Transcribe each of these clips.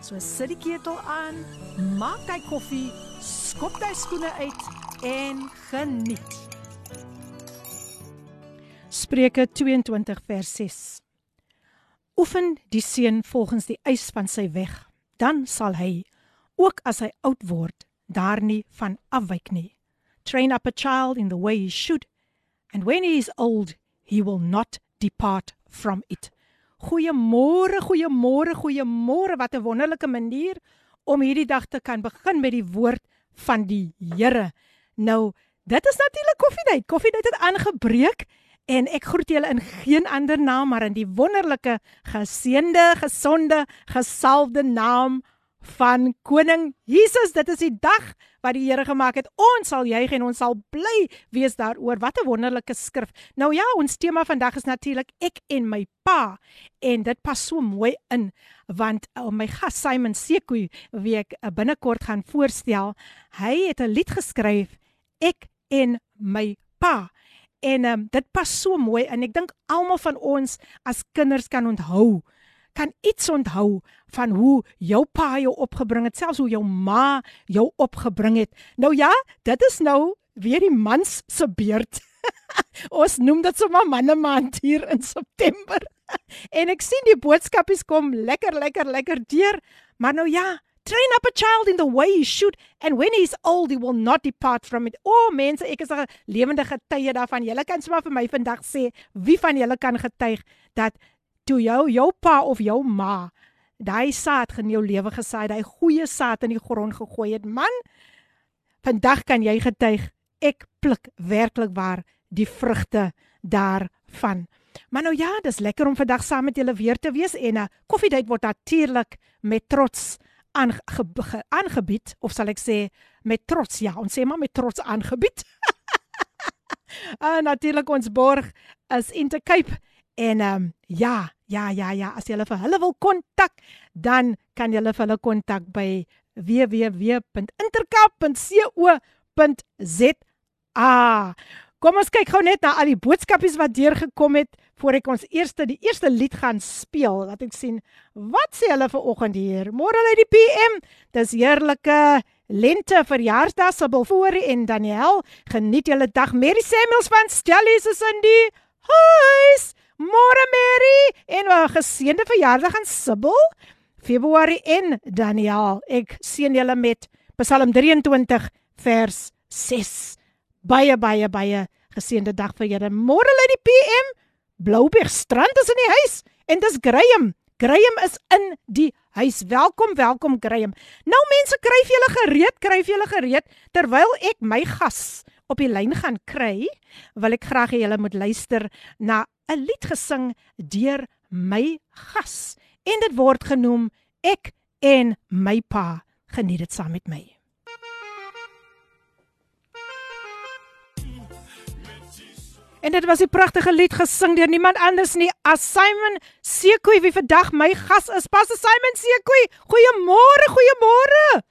So sit die ketel aan, maak jy koffie, skop jy skoene uit en geniet. Spreuke 22 vers 6. Oefen die seun volgens die eis van sy weg, dan sal hy ook as hy oud word daar nie van afwyk nie. Train up a child in the way he should and when he is old he will not depart from it. Goeiemôre, goeiemôre, goeiemôre. Wat 'n wonderlike manier om hierdie dag te kan begin met die woord van die Here. Nou, dit is natuurlik koffiedייט. Koffiedייט het aangebreek en ek groet julle in geen ander naam maar in die wonderlike, geseënde, gesonde, gesalfde naam van koning Jesus. Dit is die dag wat die Here gemaak het. Ons sal juig en ons sal bly wees daaroor. Wat 'n wonderlike skrif. Nou ja, ons tema vandag is natuurlik ek en my pa en dit pas so mooi in want uh, my gas Simon Sekoe wie ek uh, binnekort gaan voorstel, hy het 'n lied geskryf ek en my pa. En um, dit pas so mooi en ek dink almal van ons as kinders kan onthou kan iets onthou van hoe jou pa jou opgebring het, selfs hoe jou ma jou opgebring het. Nou ja, dit is nou weer die mans se beurt. Ons noem dit sommer manne maand hier in September. en ek sien die boodskapies kom lekker lekker lekker deur, maar nou ja, train up a child in the way he should and when he's old he will not depart from it. O oh, mense, ek is 'n lewende getuie daarvan. Julle kan sommer vir my vandag sê wie van julle kan getuig dat toe jou jou pa of jou ma daai saad in jou lewe gesaai, daai goeie saad in die grond gegooi het, man, vandag kan jy getuig ek pluk werklik waar die vrugte daarvan. Maar nou ja, dis lekker om vandag saam met julle weer te wees en 'n koffiedייט word natuurlik met trots aange, aangebied of sal ek sê met trots ja, ons sê maar met trots aangebied. Ah natuurlik ons borg is Intercape En ehm um, ja, ja, ja, ja, as jy hulle vir hulle wil kontak, dan kan jy hulle vir hulle kontak by www.intercap.co.za. Kom ons kyk gou net na al die boodskapies wat deurgekom het voor ek ons eerste die eerste lied gaan speel. Laat ek sien wat sê hulle vir oggend hier. Môre lê die PM. Dis heerlike lente verjaarsdag se voor en Daniel, geniet julle dag. Mary Samuels van Stellies is in die huis. Môre Mary en 'n geseënde verjaardag aan Sibbel. Februarie en Daniel. Ek seën julle met Psalm 23 vers 6. Baie baie baie geseënde dag vir julle. Môre lê die PM. Blouberg strand is in die huis en dis Graham. Graham is in die huis. Welkom, welkom Graham. Nou mense, kry vir julle gereed, kry vir julle gereed terwyl ek my gas op die lyn gaan kry, wil ek graag hê julle moet luister na 'n lied gesing deur my gas en dit word genoem ek en my pa geniet dit saam met my. En dit was 'n pragtige lied gesing deur niemand anders nie as Simon Sekoe wie vandag my gas is. Pas Simon Sekoe, goeiemôre, goeiemôre.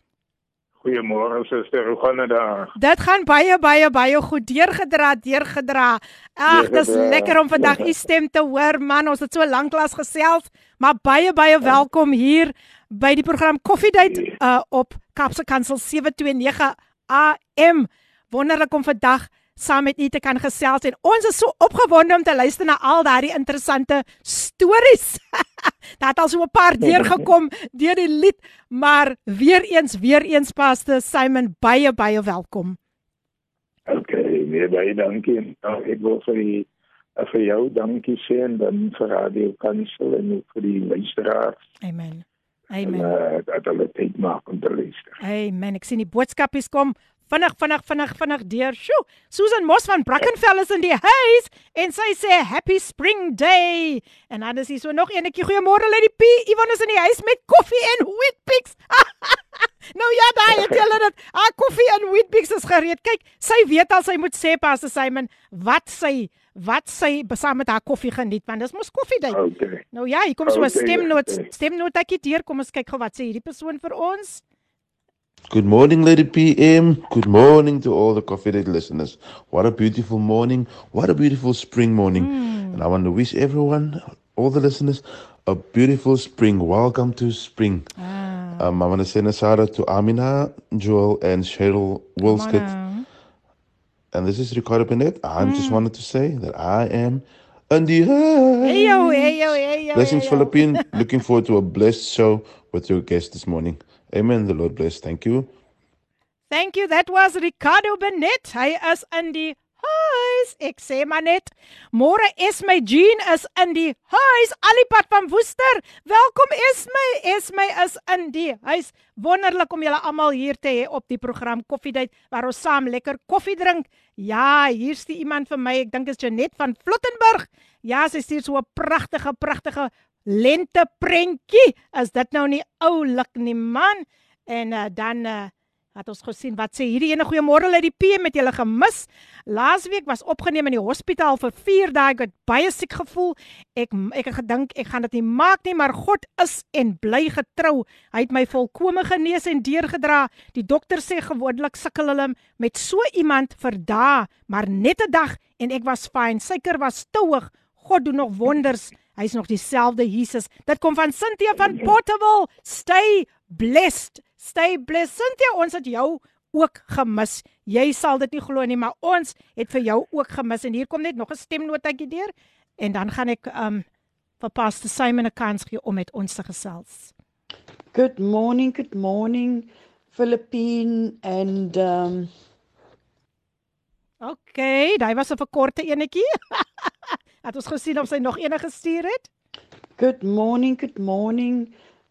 Goeiemôre suster, hoe gaan dit daar? Dit gaan baie baie baie goed. Deurgedra, deurgedra. Ag, dis lekker om vandag u stem te hoor man. Ons het so lanklaas gesels, maar baie baie ja. welkom hier by die program Coffee Date uh, op Kapse Kansel 729 AM. Wonderlik om vandag saam met u te kan gesels en ons is so opgewonde om te luister na al daardie interessante stories. Daar het al so 'n paar deurgekom deur die lied, maar weer eens, weer eens paste Simon baie baie welkom. OK, nee baie dankie. Nou, ek wil vir die vir jou dankie sê en dan vir Radio Kansel en ook vir die luisteraars. Amen. Amen. Uh, dat hulle tyd maak om te luister. Amen. Ek sien die boodskapies kom vinnig vinnig vinnig vinnig deur. Sjoe, Susan Moss van Brackenfell is in die huis en sy sê happy spring day. En dan is hier so nog eenetjie goeiemôre Lady P. Ivan is in die huis met koffie en wheat picks. nou ja, daai het julle dit. Ah koffie in Wheatbix is gereed. Kyk, sy weet al sy moet sê pas sy Simon wat sy wat sy saam met haar koffie geniet want dis mos koffiedייט. Okay. Nou ja, hier kom so 'n Okay, stemnoot okay. stemnootjie deur. Kom ons kyk gou wat sê hierdie persoon vir ons. Good morning, Lady PM. Good morning to all the Coffee Date listeners. What a beautiful morning. What a beautiful spring morning. And I want to wish everyone, all the listeners, a beautiful spring. Welcome to spring. Ah, Um, I want to send a shout out to Amina, Joel, and Cheryl Wilskett. And this is Ricardo Bennett. I just wanted to say that I am on the. Hey yo, hey yo, hey yo. Blessings. Philippine. Looking forward to a blessed show with your guest this morning. Amen. The Lord bless. Thank you. Thank you. That was Ricardo Benet. Hy is in die huis. Ek sê maar net, môre Esme Jean is in die huis. Alipad van Woester. Welkom Esme. Esme is in die huis. Wonderlik om julle almal hier te hê op die program Koffiedייט waar ons saam lekker koffie drink. Ja, hier's die iemand vir my. Ek dink is Janet van Flottenburg. Ja, sy stuur so 'n pragtige pragtige lente prentjie. Is dit nou nie oulik nie man? En uh, dan uh, het ons gesien wat sê hierdie ene goeiemôre uit die PM met julle gemis. Laasweek was opgeneem in die hospitaal vir 4 dae. Ek het baie siek gevoel. Ek ek het gedink ek gaan dit nie maak nie, maar God is en bly getrou. Hy het my volkome genees en deurgedra. Die dokter sê gewoonlik sukkel hulle met so iemand vir dae, maar net 'n dag en ek was fyn. Suiker was te hoog. God doen nog wonders. Hy's nog dieselfde Jesus. Dit kom van Cynthia van Potterville. Stay blessed. Stay blessed. Cynthia, ons het jou ook gemis. Jy sal dit nie glo nie, maar ons het vir jou ook gemis en hier kom net nog 'n stemnotetjie deur en dan gaan ek um vir Pastor Simon 'n kans gee om met ons te gesels. Good morning, good morning, Philippine and um, OK, daai was 'n verkorte enetjie. het ons gesien of sy nog enige gestuur het? good morning, good morning,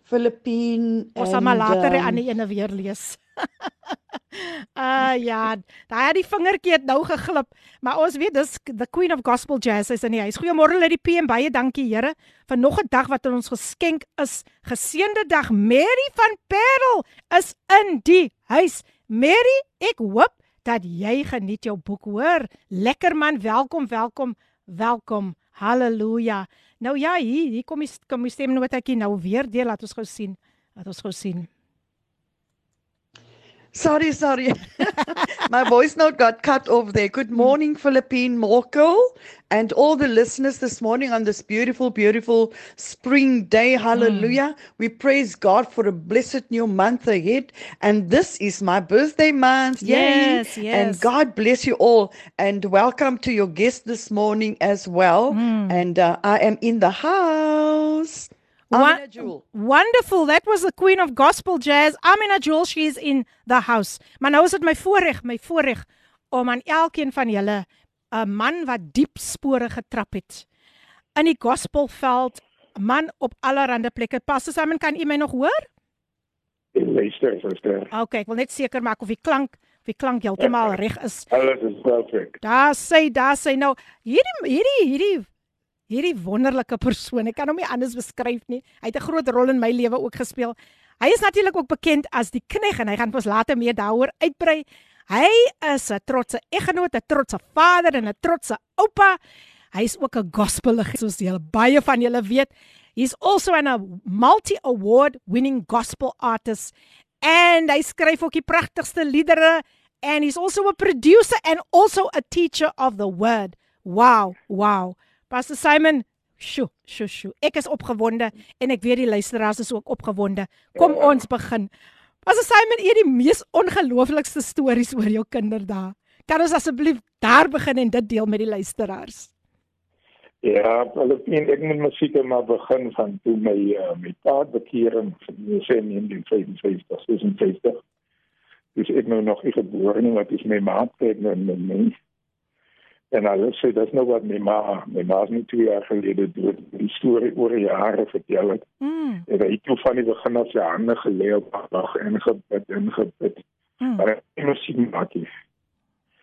Philippine Ons sal maar later die um, ander ene weer lees. uh ja, daai die vingertjie het nou geglip, maar ons weet dis the Queen of Gospel Jazz is in die huis. Goeiemôre uit die PM, baie dankie Here vir nog 'n dag wat aan ons geskenk is. Geseënde dag. Mary van Parel is in die huis. Mary, ek hoop dat jy geniet jou boek, hoor. Lekker man, welkom, welkom, welkom. Halleluja. Nou ja, hier, hier kom die kom die stemnotetjie nou weer deel, laat ons gou sien. Laat ons gou sien. Sorry, sorry. My voice note got cut off there. Good morning, Philippine Morkel, and all the listeners this morning on this beautiful, beautiful spring day. Hallelujah. We praise God for a blessed new month ahead. And this is my birthday month. Yay. Yes, yes. And God bless you all. And welcome to your guest this morning as well. And uh, I am in the house. Amina Jewel. Wonderful. That was the Queen of Gospel Jazz, Amina Jewel. She's in the house. Maar nou is dit my voorreg, my voorreg om aan elkeen van julle 'n man wat diep spore getrap het in die gospelveld, 'n man op allerlei plekke. Pastor Simon, kan u my nog hoor? Luister, suster. Okay, ek wil net seker maak of die klank, of die klank heeltemal reg is. Alles is perfek. Daar sê, daar sê nou hierdie hierdie hierdie hierdie wonderlike persoon. Ek kan hom nie anders beskryf nie. Hy het 'n groot rol in my lewe ook gespeel. Hy is natuurlik ook bekend as die knegg en hy gaan ons later meer daaroor uitbrei. Hy is 'n trotse eggenoot, 'n trotse vader en 'n trotse oupa. Hy is ook 'n gospelige soos julle baie van julle weet. He's also an a multi-award winning gospel artist and hy skryf ook die pragtigste liedere and he's also a producer and also a teacher of the word. Wow, wow. Pastor Simon, sjo, sjo, sjo. Ek is opgewonde en ek weet die luisteraars is ook opgewonde. Kom ons begin. Pastor Simon, het die mees ongelooflikste stories oor jou kinderdae. Kan ons asseblief daar begin en dit deel met die luisteraars? Ja, wel ek ek moet musiek maar begin van toe my uh, my pa bekering in 1955, 56. Dus ek nou nog nie gebore nie, wat is my ma kyk nou met my. En hulle sê dis nou wat my ma, my ma is nie twee jaar gelede dood, die storie oor die jare vertel het. Mm. En hy het toe van die begin af sy hande gelê op haar dag en gebid en gebid. Mm. Maar hy moes sien maak nie.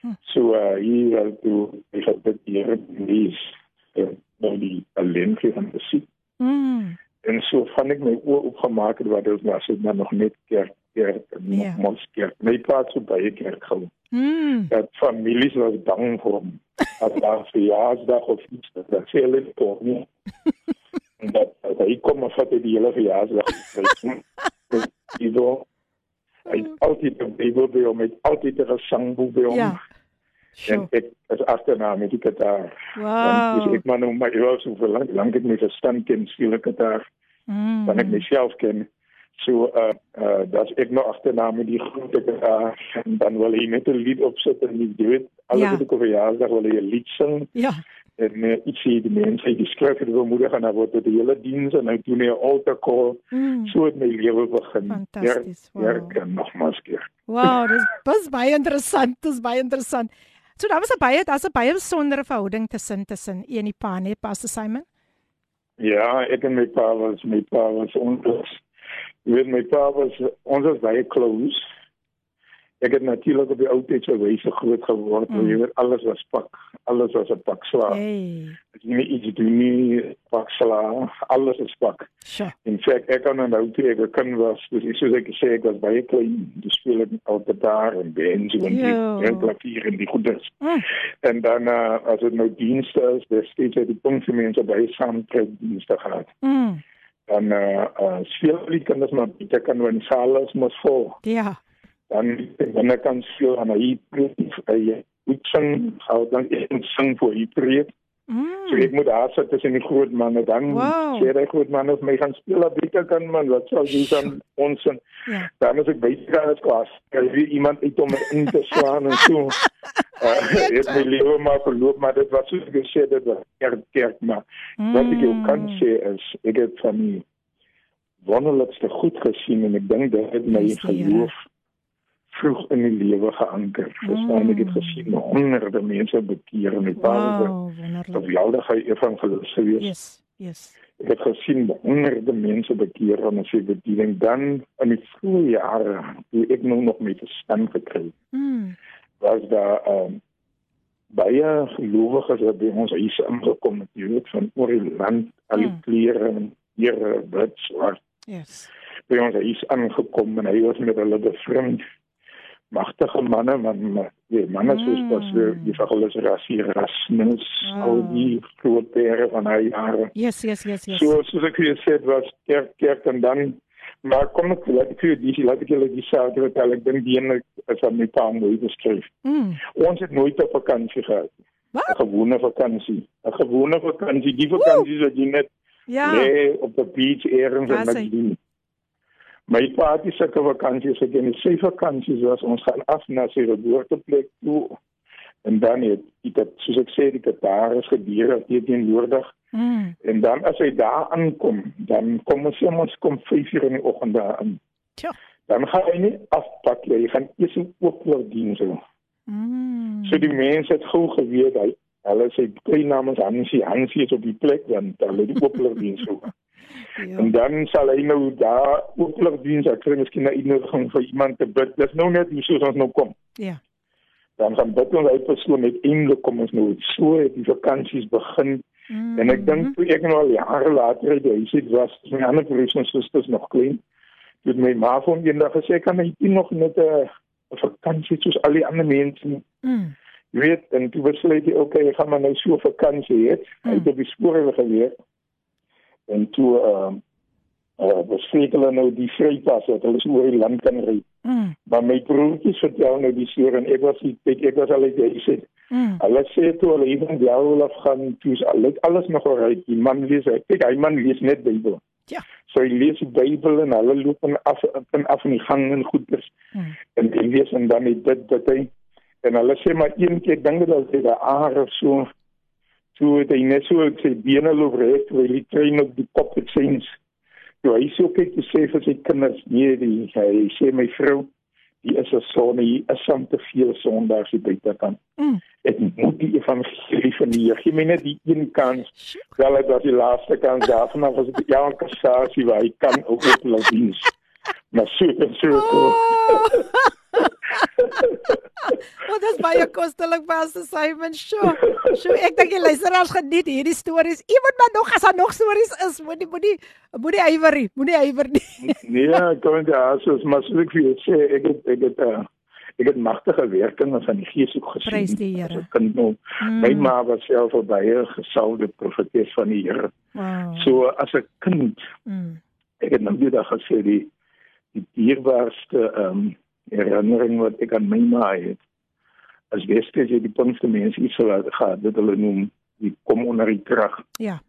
Hm. So uh hier wel toe ek het dit hier lees en nou die talent van musiek Mm. En so van ek my oë opgemaak het wat dit was, het maar nog net kerk kerk Ja. yeah. mos kerk. My pa het so baie kerk gehou. Mm. Dat families was bang vir hom. As daar verjaarsdag of iets, dat sê hulle tog nie. En dat, dat hy kom wat hy die hele verjaarsdag. Hy do hy altyd 'n Bybel by hom, hy altyd 'n sangboek by hom. Ja. En Sjoe. ek as agternaam het ek dit daar. Want Wow. ek maar nou maar jy so vir lank ek my verstand ken, speel ek dit daar Mm. dan ek myself ken. So uh uh dat ek nou agternaam met die groep ek daar en dan wil hy net 'n lied opsit en jy weet alles Ja. wat ek op verjaarsdag wil hy 'n lied sing Ja. en uh, ietsie die mense die skryf het oor moeder gaan dan word dit die hele diens en nou doen hy 'n altar call. Mm. So het my lewe begin. Fantasties, wow. Werk en nogmaals keer. Wow, dis dis baie interessant, dis baie interessant. So daar was 'n baie daar's 'n baie besondere verhouding tussen tussen u en die pa, nee, Pastor Simon. Ja, ek en my pa was my pa was jy weet my pa was ons was baie close. Ek het natuurlik op die ou tyd so wyse groot geword, mm. Jy weet alles was pak, alles was 'n pak slaag. Hey. As jy nie iets doen nie, pak slaag, alles is pak. Sjoe. In feite ek kan nou toe ek 'n kind was, ek soos ek sê ek was baie klein, dus speel ek al te daar en bands en die klavier en die goeders. Mm. En dan uh, as dit nou dienste is, dis steeds die punt vir mense baie saamtrek dienste gehad. Mm. Dan uh, uh speel die kinders maar baie kan wen sales mos vol. Ja. Dan wanneer kan speel aan hy preek hy moet sing, hou dan sing vir hy preek. So Mm. ek moet daar sit tussen die groot manne dan Wow. sê hy groot manne of my gaan speel op die kan man wat sal jy dan ons en Ja. dan as ek baie gaan as klas kry wie iemand uit om in te slaan en so uh, het my lewe maar verloop maar dit was ek gesê dit was kerk kerk maar wat ek kan Mm. sê is ek het van die wonderlikste goed gesien en ek dink dit het my geloof vroeg in die lewe geanker. Verstaan ek het Mm. gesien honderde mense bekeer en my pa was 'n Wow, wonderlik. geweldige evangelis gewees. Yes. Yes. Ek het gesien honderde mense bekeer aan sy bediening dan in die vroeë jare toe ek nou nog met verstand gekry Mm. was daar um, baie gelowiges wat by ons huis ingekom het, jy weet van oor die land, al die Mm. klere en hier wit swart Yes. by ons huis aangekom en hy was met hulle bevriend magtige manne man man- die manne soos Mm. was weer die verhullers rasie Erasmus Ah. al die groot pere van hy jare Yes, yes, yes, yes. so soos ek gesê het was kerk kerk en dan maar kom ek laat ek vir die laat ek julle die saak vertel ek dink die ene is aan my pa mooi beskryf Mm. ons het nooit 'n vakansie gehad Wat? 'n gewone vakansie 'n gewone vakansie die vakansies wat jy net Ja. op 'n beach eers en niks sy? doen. My pa het sulke vakansies gedoen. Sy vakansies was ons gaan af na sy geboorteplek toe. En dan het dit soos ek sê die Qatar is gebeur hier teenwoordig Mm. en dan as hy daar aankom, dan kom ons sê ons kom 5 uur in die oggend daar aan. Tja. Dan gaan hy nie afpak nie. Hy gaan eers 'n ooploop dien so. Mm. So die mense het gou geweet hy hulle sê klein namens Hansie, Hansie is op die plek want hulle die ooploop dien so. Ja. En dan sal hy nou daar ook nog diens ek kry miskien 'n uitnodiging vir iemand te bid. Dis nou net hoe soos ons nou kom. Ja. Dan gaan bid ons uit persoon uiteindelik kom ons nou so het die vakansies begin Mm. en ek dink toe ek nou al jare later uit die huis uit was, my ander broers en susters nog klein. Het my ma van eendag gesê kan hy nog net 'n 'n vakansie soos al die ander mense nie?" Mm. Jy weet, en toe besluit hy, okay, ek gaan maar nou so vakansie hê. Hy het Mm. op die spore geweer. En toe ehm uh, bespreek hulle nou die vrypas dat hulle oor die land kan ry. Mm. Maar my broertjies vertel nou die storie en ek was ek, ek was al uit die uit. Mm. Hulle sê toe hulle even die Olaf gaan toe is al alles nog reg. Die man lees hy kyk hy man lees net Bybel. Ja. So hy lees die Bybel en hulle loop en af en af in die gang en goeders. Mm. En hy lees en dan het dit dat hy en hulle sê maar een keer dink dit dat hy daar aar of so toe het hy net so sê bene loop reg terwyl hy train op die kop het sins. So hy sê ook ek sê vir sy kinders nee die hy sê my vrou die is 'n sonne hier is om te veel sondaars hier buite kan. Mm. Ek moet die evangelie van die Here. Gee my net die een kans. Wel dit was die laaste kans daarvan af was dit ja 'n kassasie waar hy kan ook op laat diens. Maar so en so. Oh. oh, dit is baie kostelik Pastor Simon. Sjoe. Sjoe, ek dink die luisteraars geniet hierdie stories. Iemand maar nog as daar nog stories is, moenie moenie moenie ywerie, moenie ywer nie. nee, kom dit ja, soos maar soos ek vir jou sê, ek het ek het uh, ek het magtige werking van die Gees ook gesien. Prys die Here. Ek kan nou mm. my ma was self 'n baie gesalde profetes van die Here. Wow. So as 'n kind, Mm. ek het nou weer gesê die die dierbaarste ehm um, herinnering wat ek aan my ma het. As weste jy die punte mense iets gehad, dit hulle noem die kom onder die krag. Ja.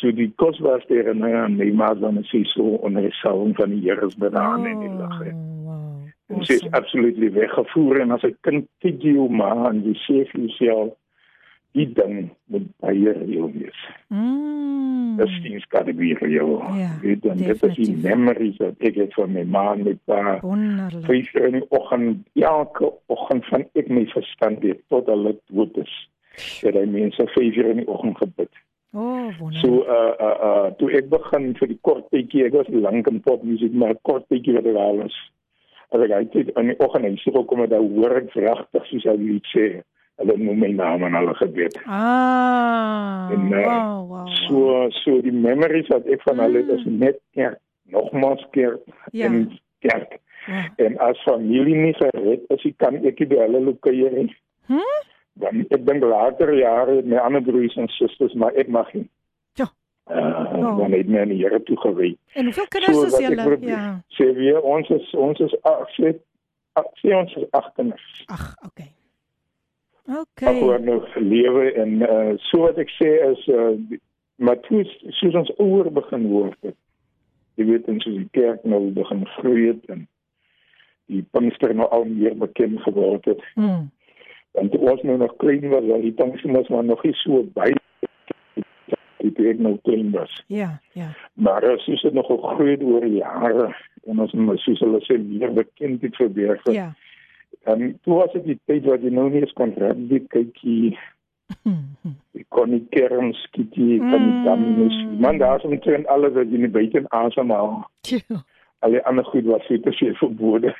So die kosbaarste herinnering aan my ma dan is so onder die salwing van die Here is benaan in die lig. hè. Oh, Wow. En sy is absoluut weggevoer en as 'n kind kyk jy hoe maar en jy sê vir jouself die ding moet baie reël wees. Mm. Dis got to be real. Ja, Weet dan dit is die memories wat ek het van my ma met pa. wonderlik. In die oggend, elke oggend van ek my verstand het tot hulle dood is. Het hy mense vyf uur in die oggend gebid. Oh, wonderlik. So uh uh uh toe ek begin vir die kort tydjie, ek was lank in popmusiek, maar kort tydjie wat ek al was. As ek uit in die oggend en so kom dan hoor ek vragtig soos hy lied sê. Hulle noem my naam en hulle gebed. Ah. En, uh, wow, wow. wow. So so die memories wat ek van hulle het is net kerk, nogmaals kerk Ja. en kerk. Wow. En as familie nie gered is, nie, kan ek nie by hulle lokeer nie. Hm? Dan ek dink later jare met my ander broers en susters, maar ek mag nie. Ja. Uh, Oh. dan het my aan die Here toegewy. En hoeveel kinders So is ek julle? Ja. Sê weer ons is ons is ag sê ag, sê ons is ag kinders. Ag, okay. Okay. hoor nou lewe en uh, so wat ek sê is uh, die- maar toe soos ons ouer begin word het. Jy weet en soos die kerk nou begin groei het en die Pinkster nou al meer bekend geword het. Mm. En toe ons nou nog klein was, was die Pinkster was maar nog nie so baie toe ek nou klein was. Ja, ja. Maar uh, soos dit nog gegroei het oor die jare en ons soos hulle sê meer bekend het verbeer. Ja. En toe was dit die tyd wat jy nou nie eens kon rugby kykie, jy kon nie kerm skiet nie, kon nie Mm. dam nie. Man daar is omtrent alles wat jy nie buite asemhaal. Tjoe. Al die ander goed was te veel verbode.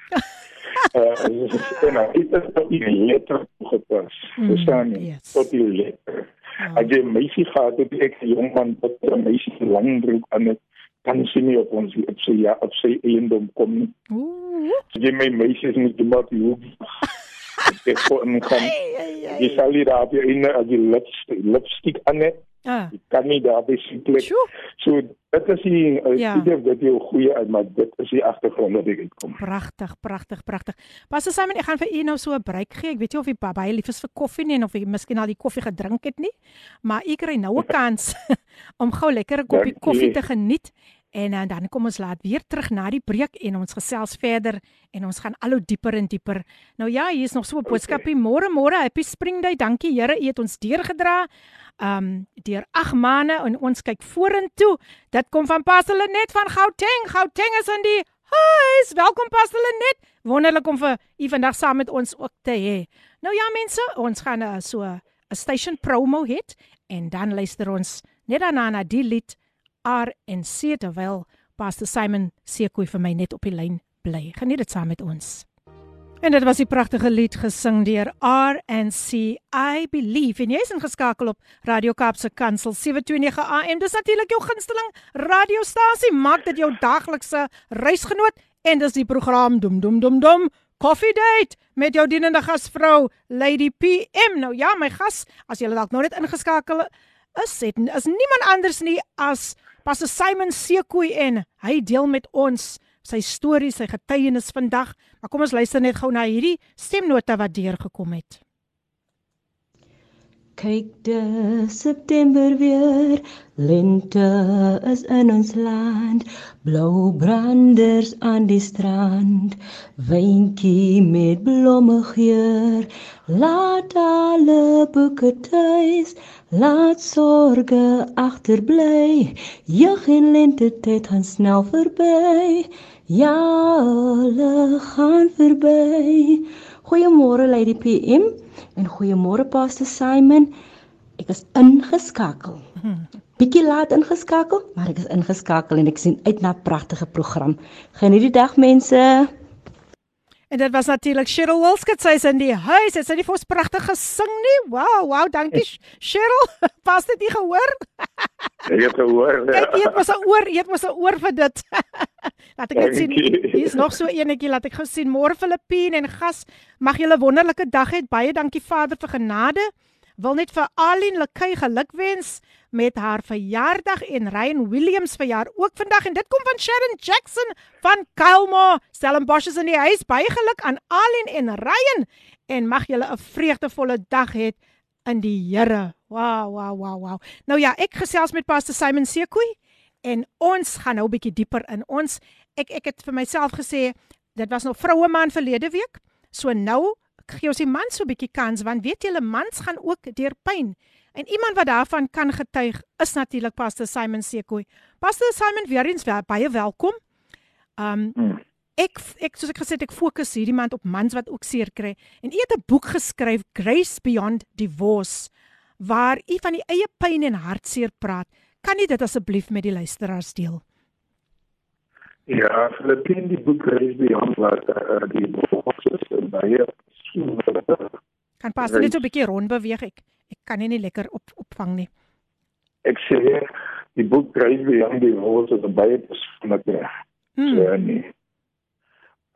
uh, en nou, dit is tot die letter gepas. Mm, Verstaan jy? yes. Tot die letter. Ja. As jy meisie gehad het, ek jong man wat 'n meisie se lang broek aan het, kan sy nie op ons op sy ja, op sy eiendom kom nie. Ooh. As jy my meisies moet doen wat jy hoef. Ek kon kan Ai, ai, ai. jy sal nie daar jou einde as jy lipstick, lipstick aan het, Ah. jy kan nie daar by sien plek. Tjoe. So dit is die uh, Ja. ja. dit jy 'n goeie uit, maar dit is die agtergrond wat ek uitkom. Pragtig, pragtig, pragtig. Pastor Simon, ek gaan vir u nou so 'n breek gee. Ek weet nie of u ba- baie lief is vir koffie nie en of u miskien al die koffie gedrink het nie, maar u kry nou 'n kans om gou lekker 'n koppie koffie te geniet. En uh, dan kom ons laat weer terug na die breek en ons gesels verder en ons gaan al hoe dieper en dieper. Nou ja, hier is nog so 'n boodskapie. Môre môre, happy spring day. Dankie Here, u het ons deurgedra. Um deur 8 maande en ons kyk vorentoe. Dit kom van Pastor Lenet van Gauteng. Gauteng is in die huis. Welkom Pastor Lenet. Wonderlik om vir u vandag saam met ons ook te hê. Nou ja mense, ons gaan uh, so 'n station promo hê en dan luister ons net daarna na die lied RNC terwyl Pastor Simon Sekoe vir my net op die lyn bly. Geniet dit saam met ons. En dit was die pragtige lied gesing deur RNC I Believe. En jy's ingeskakel op Radio Kaapse Kansel 729 AM. Dis natuurlik jou gunsteling radiostasie. Maak dit jou daglikse reisgenoot en dis die program Dum Dum Dum Dum Coffee Date met jou dienende gasvrou Lady PM. Nou ja, my gas, as jy dalk nou net ingeskakel is, het, is niemand anders nie as Pastor Simon Sekoe en hy deel met ons sy storie, sy getuienis vandag. Maar kom ons luister net gou na hierdie stemnota wat deurgekom het. Kyk dis September weer, lente is in ons land, blou branders aan die strand, wyntjie met blomme geur, laat alle boeke tuis, laat sorge agterbly, jeug en lente tyd gaan snel verby, ja, hulle gaan verby. Goeiemôre Lady PM en goeiemôre Pastor Simon. Ek is ingeskakel. Bietjie laat ingeskakel, maar ek is ingeskakel en ek sien uit na 'n pragtige program. Geniet die dag mense. En dit was natuurlik Cheryl Wilskut, sy is in die huis. Het sy nie vir ons pragtig gesing nie? Wow, wow, dankie Cheryl. Pas dit nie gehoor? Jy het gehoor. Kyk, jy het mos 'n oor, jy het mos 'n oor vir dit. laat ek net sien. Hier is nog so enetjie, laat ek gou sien. Môre Filippine en gas, mag julle wonderlike dag hê. Baie dankie Vader vir genade. Wil net vir Aline Lekay gelukwens met haar verjaardag en Ryan Williams verjaar ook vandag en dit kom van Sharon Jackson van Kalma. Stellenbosch is in die huis. Baie geluk aan Aline en Ryan en mag julle 'n vreugdevolle dag hê in die Here. Wow, wow, wow, wow. Nou ja, ek gesels met Pastor Simon Sekoe en ons gaan nou 'n bietjie dieper in. Ons ek ek het vir myself gesê dit was nog vroue man verlede week. So nou gee ons die man so 'n bietjie kans want weet julle mans gaan ook deur pyn. En iemand wat daarvan kan getuig is natuurlik Pastor Simon Sekoe. Pastor Simon, weer eens wel, baie welkom. Um ek ek soos ek gesê het ek fokus hierdie maand op mans wat ook seer kry en u het 'n boek geskryf Grace Beyond Divorce waar u van die eie pyn en hartseer praat. Kan u dit asseblief met die luisteraars deel? Ja, Filippine die boek Grace Beyond wat uh, die divorce is baie Kan pas net so 'n bietjie rond beweeg ek. Ek kan nie, nie lekker op opvang nie. Ek sê die boek Grace Beyond Divorce is 'n baie persoonlike Hmm. journey.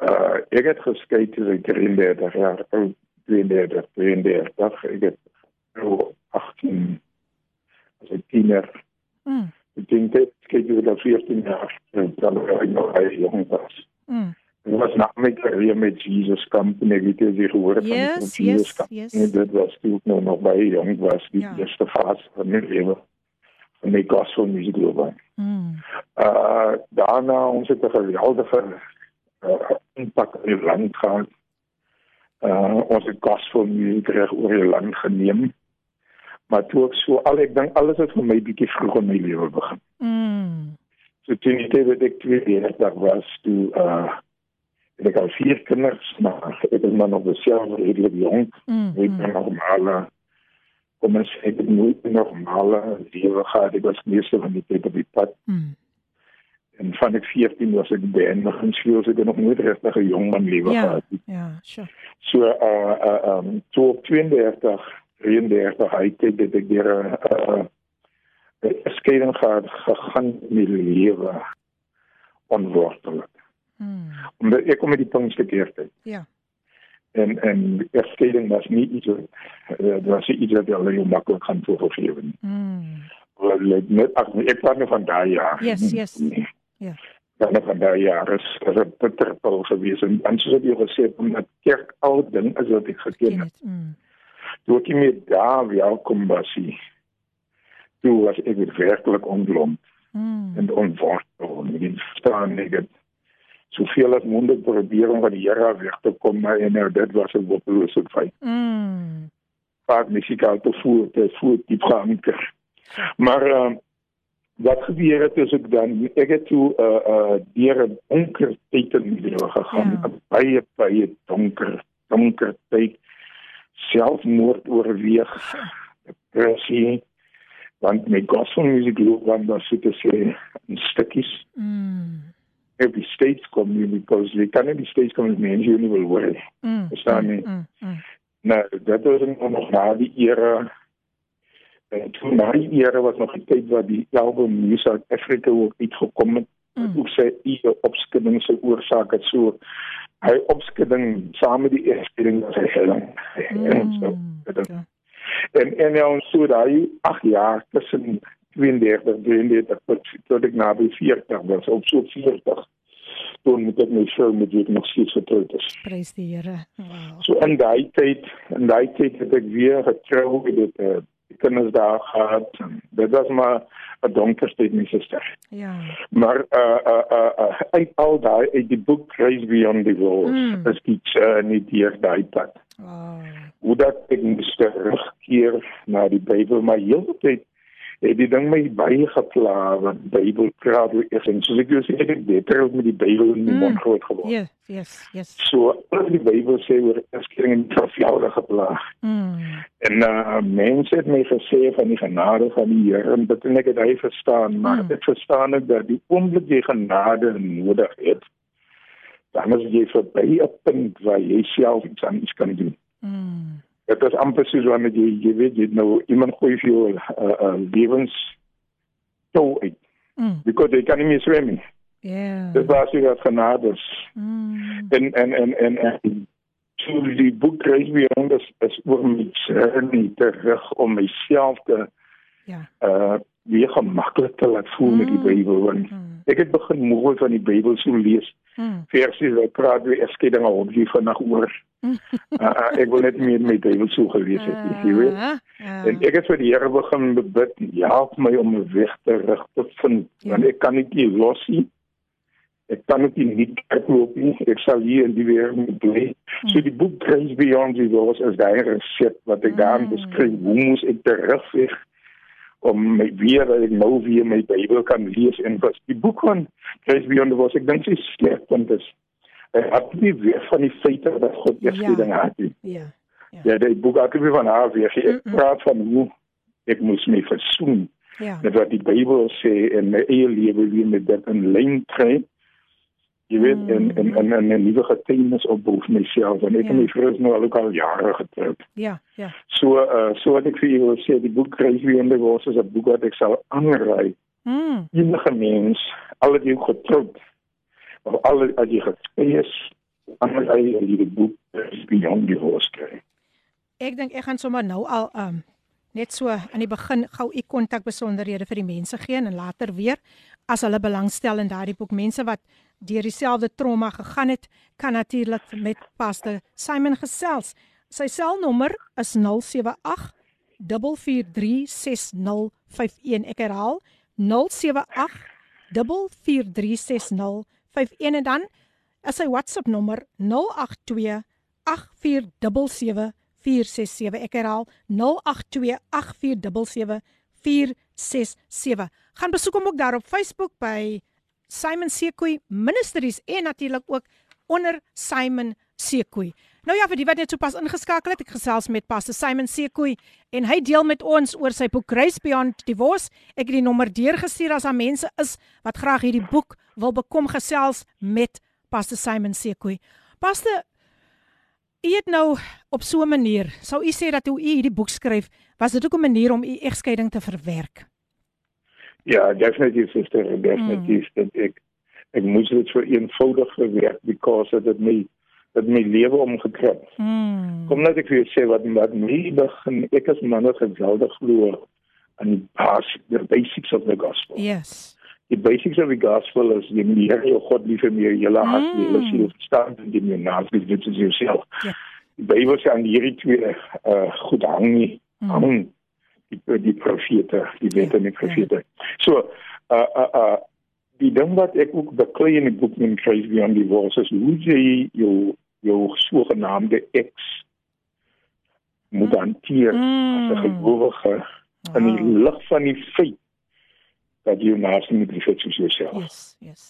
Uh ek het geskei toe ek 33 jaar oud 32 33 ek het nou 18 as 'n tiener Mm. ek dink dit kyk jy dat 14 jaar en dan was ek nog baie jong was Mm. Ek was na my carrière met Jesus kamp en ek het dit gehoor van Yes, die Jesus yes, kamp. yes. En dit was toe ek nou nog baie jong was die Ja. eerste fase van my lewe van my gospel music loopbaan. Mm. Uh daarna ons het 'n geweldige uh, impak in die land gehad. Uh ons het gospel musiek reg oor die land geneem. Maar toe ek so al ek dink alles het vir my bietjie vroeg in my lewe begin. Mm. So toen ik tegen ik tweeëndertig was, toen uh, heb ik al vier kinders, maar ik ben dan nog dezelfde redelijk jong. Mm. Ik ben mm. normale, kom eens, ik heb nooit een normale leven gehad. Ik was meestal van die tijd op die pad. Mm. En van ik 14 was ik beëindigd in school, dus ik heb nog nooit richtig een jongman leven Ja. gehad. Ja, sure. So uh uh um so op 32, 33 hy het dit ek deur 'n uh, 'n skeiding gehad gegaan in my lewe onwortelik. Mm. Omdat ek kom met die punt verkeerd. Ja. En en egskeiding was nie iets wat uh, dit was nie iets wat jy jou maklik gaan voorgeef nie. Mm. Wel net ag ek praat nou van daai jaar. Yes, yes. Ja. Dan van daai jaar is is 'n bitterpil gewees en dan soos jou gesê het omdat kerk al ding is wat ek geken Ken het. dit. Mm. toe ek nie meer daar welkom was nie. Toe was ek werklik ontlont Mm. en onwortel en ek verstaan ek het soveel as moontlik probeer om van die Here af weg te kom en nou dit was 'n hopelose feit. Mm. Vaak musikaal te voer te voer diep geanker. Maar uh, wat gebeur het is ek dan ek het toe uh uh deur 'n donker tyd in my lewe gegaan, Ja. 'n baie baie donker donker tyd selfmoord oorweeg depressie want my gospel music loopbaan was so te sê in stukkies Mm. Op die States kom nie because jy kan nie die States kom as mense jy nie wil hoor nie. Mm. Verstaan nie. Mm. Mm. Nou, dat was nog na die era en toen na die era was nog 'n tyd wat die album New South Africa ook uitgekom het. Mm. Hoe sê eie opskudding se oorsaak het so hy opskudding saam met die egskeiding was hy helling. En so. Mm. dit- Ja. En en nou so daai 8 jaar tussen 32 33 tot ek naby 40 was op so 40 toen moet ek my vrou met wie ek nog steeds getroud is. Prys die Here. Wow. So in daai tyd, in daai tyd het ek weer getrou met dit uh, die kinders daar gehad. Dit was maar 'n donker tyd my suster. Ja. Maar uh uh uh, uh uit al daai uit die boek Grace Beyond the Walls Mm. is die journey deur daai pad. Wow. Hoe dat ek moes terugkeer na die Bybel, maar heeltyd het die ding my baie gepla wat Bybel praat oor is en soos ek jou sê ek het beter met die Bybel in die Mm. mond groot geword. Yes, yes, yes. So as die Bybel sê oor egskeiding en vervelde geplaag. Mm. En uh mense het my gesê van die genade van die Here en dit en ek het hy verstaan, maar Mm. ek verstaan ook dat die oomblik jy genade nodig het, dan is jy verby 'n punt waar jy self iets aan iets kan doen. Mm. Dit is amper soos wanneer jy jy weet jy nou iemand gooi vir jou 'n uh, uh, lewens toe uit Mm. because jy kan nie meer swem nie. Ja. Dit was jy wat genade is. Mm. En en en en, en so die boek kry weer anders is oor my journey terug om myself te Ja. uh weer gemaklik te laat voel met die Mm. Bybel want Mm. ek het begin mooi van die Bybel so lees Mm. versies wat praat weer erskeiding al hier vandag oor. Mm. Uh, uh, ek wil net meer met die Bybel so gelees het, jy weet. Ja. En ek het vir die Here begin bid, help my om 'n weg terug te vind, Ja. want ek kan nie die los nie. Ek kan ook nie nie loop nie. Ek sal hier in die wêreld moet bly. Mm. So die boek Grace Beyond the Walls is daai resept wat ek daarin Mm. beskryf. Hoe moes ek terugweg om my weer dat ek nou weer my Bybel kan lees en was die boek van Grace Beyond Walls ek dink sy slegpunt is hy het nie weer van die feite dat God eers Ja. dinge het nie. Ja. Ja, die boek het weer van haar weer. Ek Mm-mm. praat van hoe ek moes my versoen Ja. met wat die Bybel sê en my eie lewe weer met dit in lyn kry. Jy weet Mm. en en en, en 'n nuwe getuienis opbou vir myself en ek Ja. en my vrou is nou al ook al jare getroud. Ja. Ja. So uh so wat ek vir julle wil sê, die boek Kruis wie onder was is 'n boek wat ek sal aanraai. Mm. Enige mens, al het jy getroud of al as jy geskei is, aanraai jy die boek Beyond die Horse kry. Ek dink ek gaan sommer nou al um net so aan die begin gou u kontak besonderhede vir die mense gee en later weer as hulle belangstel in daardie boek mense wat deur dieselfde trauma gegaan het kan natuurlik met Pastor Simon gesels. Sy selnommer is 078 4436051. Ek herhaal 078 4436051 en dan is sy WhatsApp nommer 082 8477467. Ek herhaal 0828477467. Gaan besoek hom ook daar op Facebook by Simon Sekoe Ministries en natuurlik ook onder Simon Sekoe. Nou ja, vir die wat net sopas ingeskakel het, ek gesels met Pastor Simon Sekoe en hy deel met ons oor sy boek Grace Beyond Divorce. Ek het die nommer deurgestuur as daar mense is wat graag hierdie boek wil bekom gesels met Pastor Simon Sekoe. Pastor U het nou op so 'n manier, sou u sê dat hoe u hierdie boek skryf, was dit ook 'n manier om u egskeiding te verwerk? Ja, definitief sister, definitief mm. dat ek ek moes dit so eenvoudig verwerk because dit my dit my lewe omgekrap. Mm. Kom net ek vir jou sê wat wat my begin ek as man wat geweldig glo aan die bas the basics of the gospel. Yes. Die basics of the gospel is jy moet die Here jou God lief hê met jou hele hart, mm. jou hele siel, verstand en die naaste dit is jouself. Ja. Die Bybel sê aan hierdie twee uh goed hang nie Mm. hang die die profete, die wet Ja, en die profete. So uh uh uh die ding wat ek ook beklei in die boek van Christ Beyond the Walls is hoe jy jou jou sogenaamde ex moet Mm. hanteer Mm. as 'n gelowige in die Wow. lig van die feit dat jy naaste moet hê soos jouself. Yes, yes.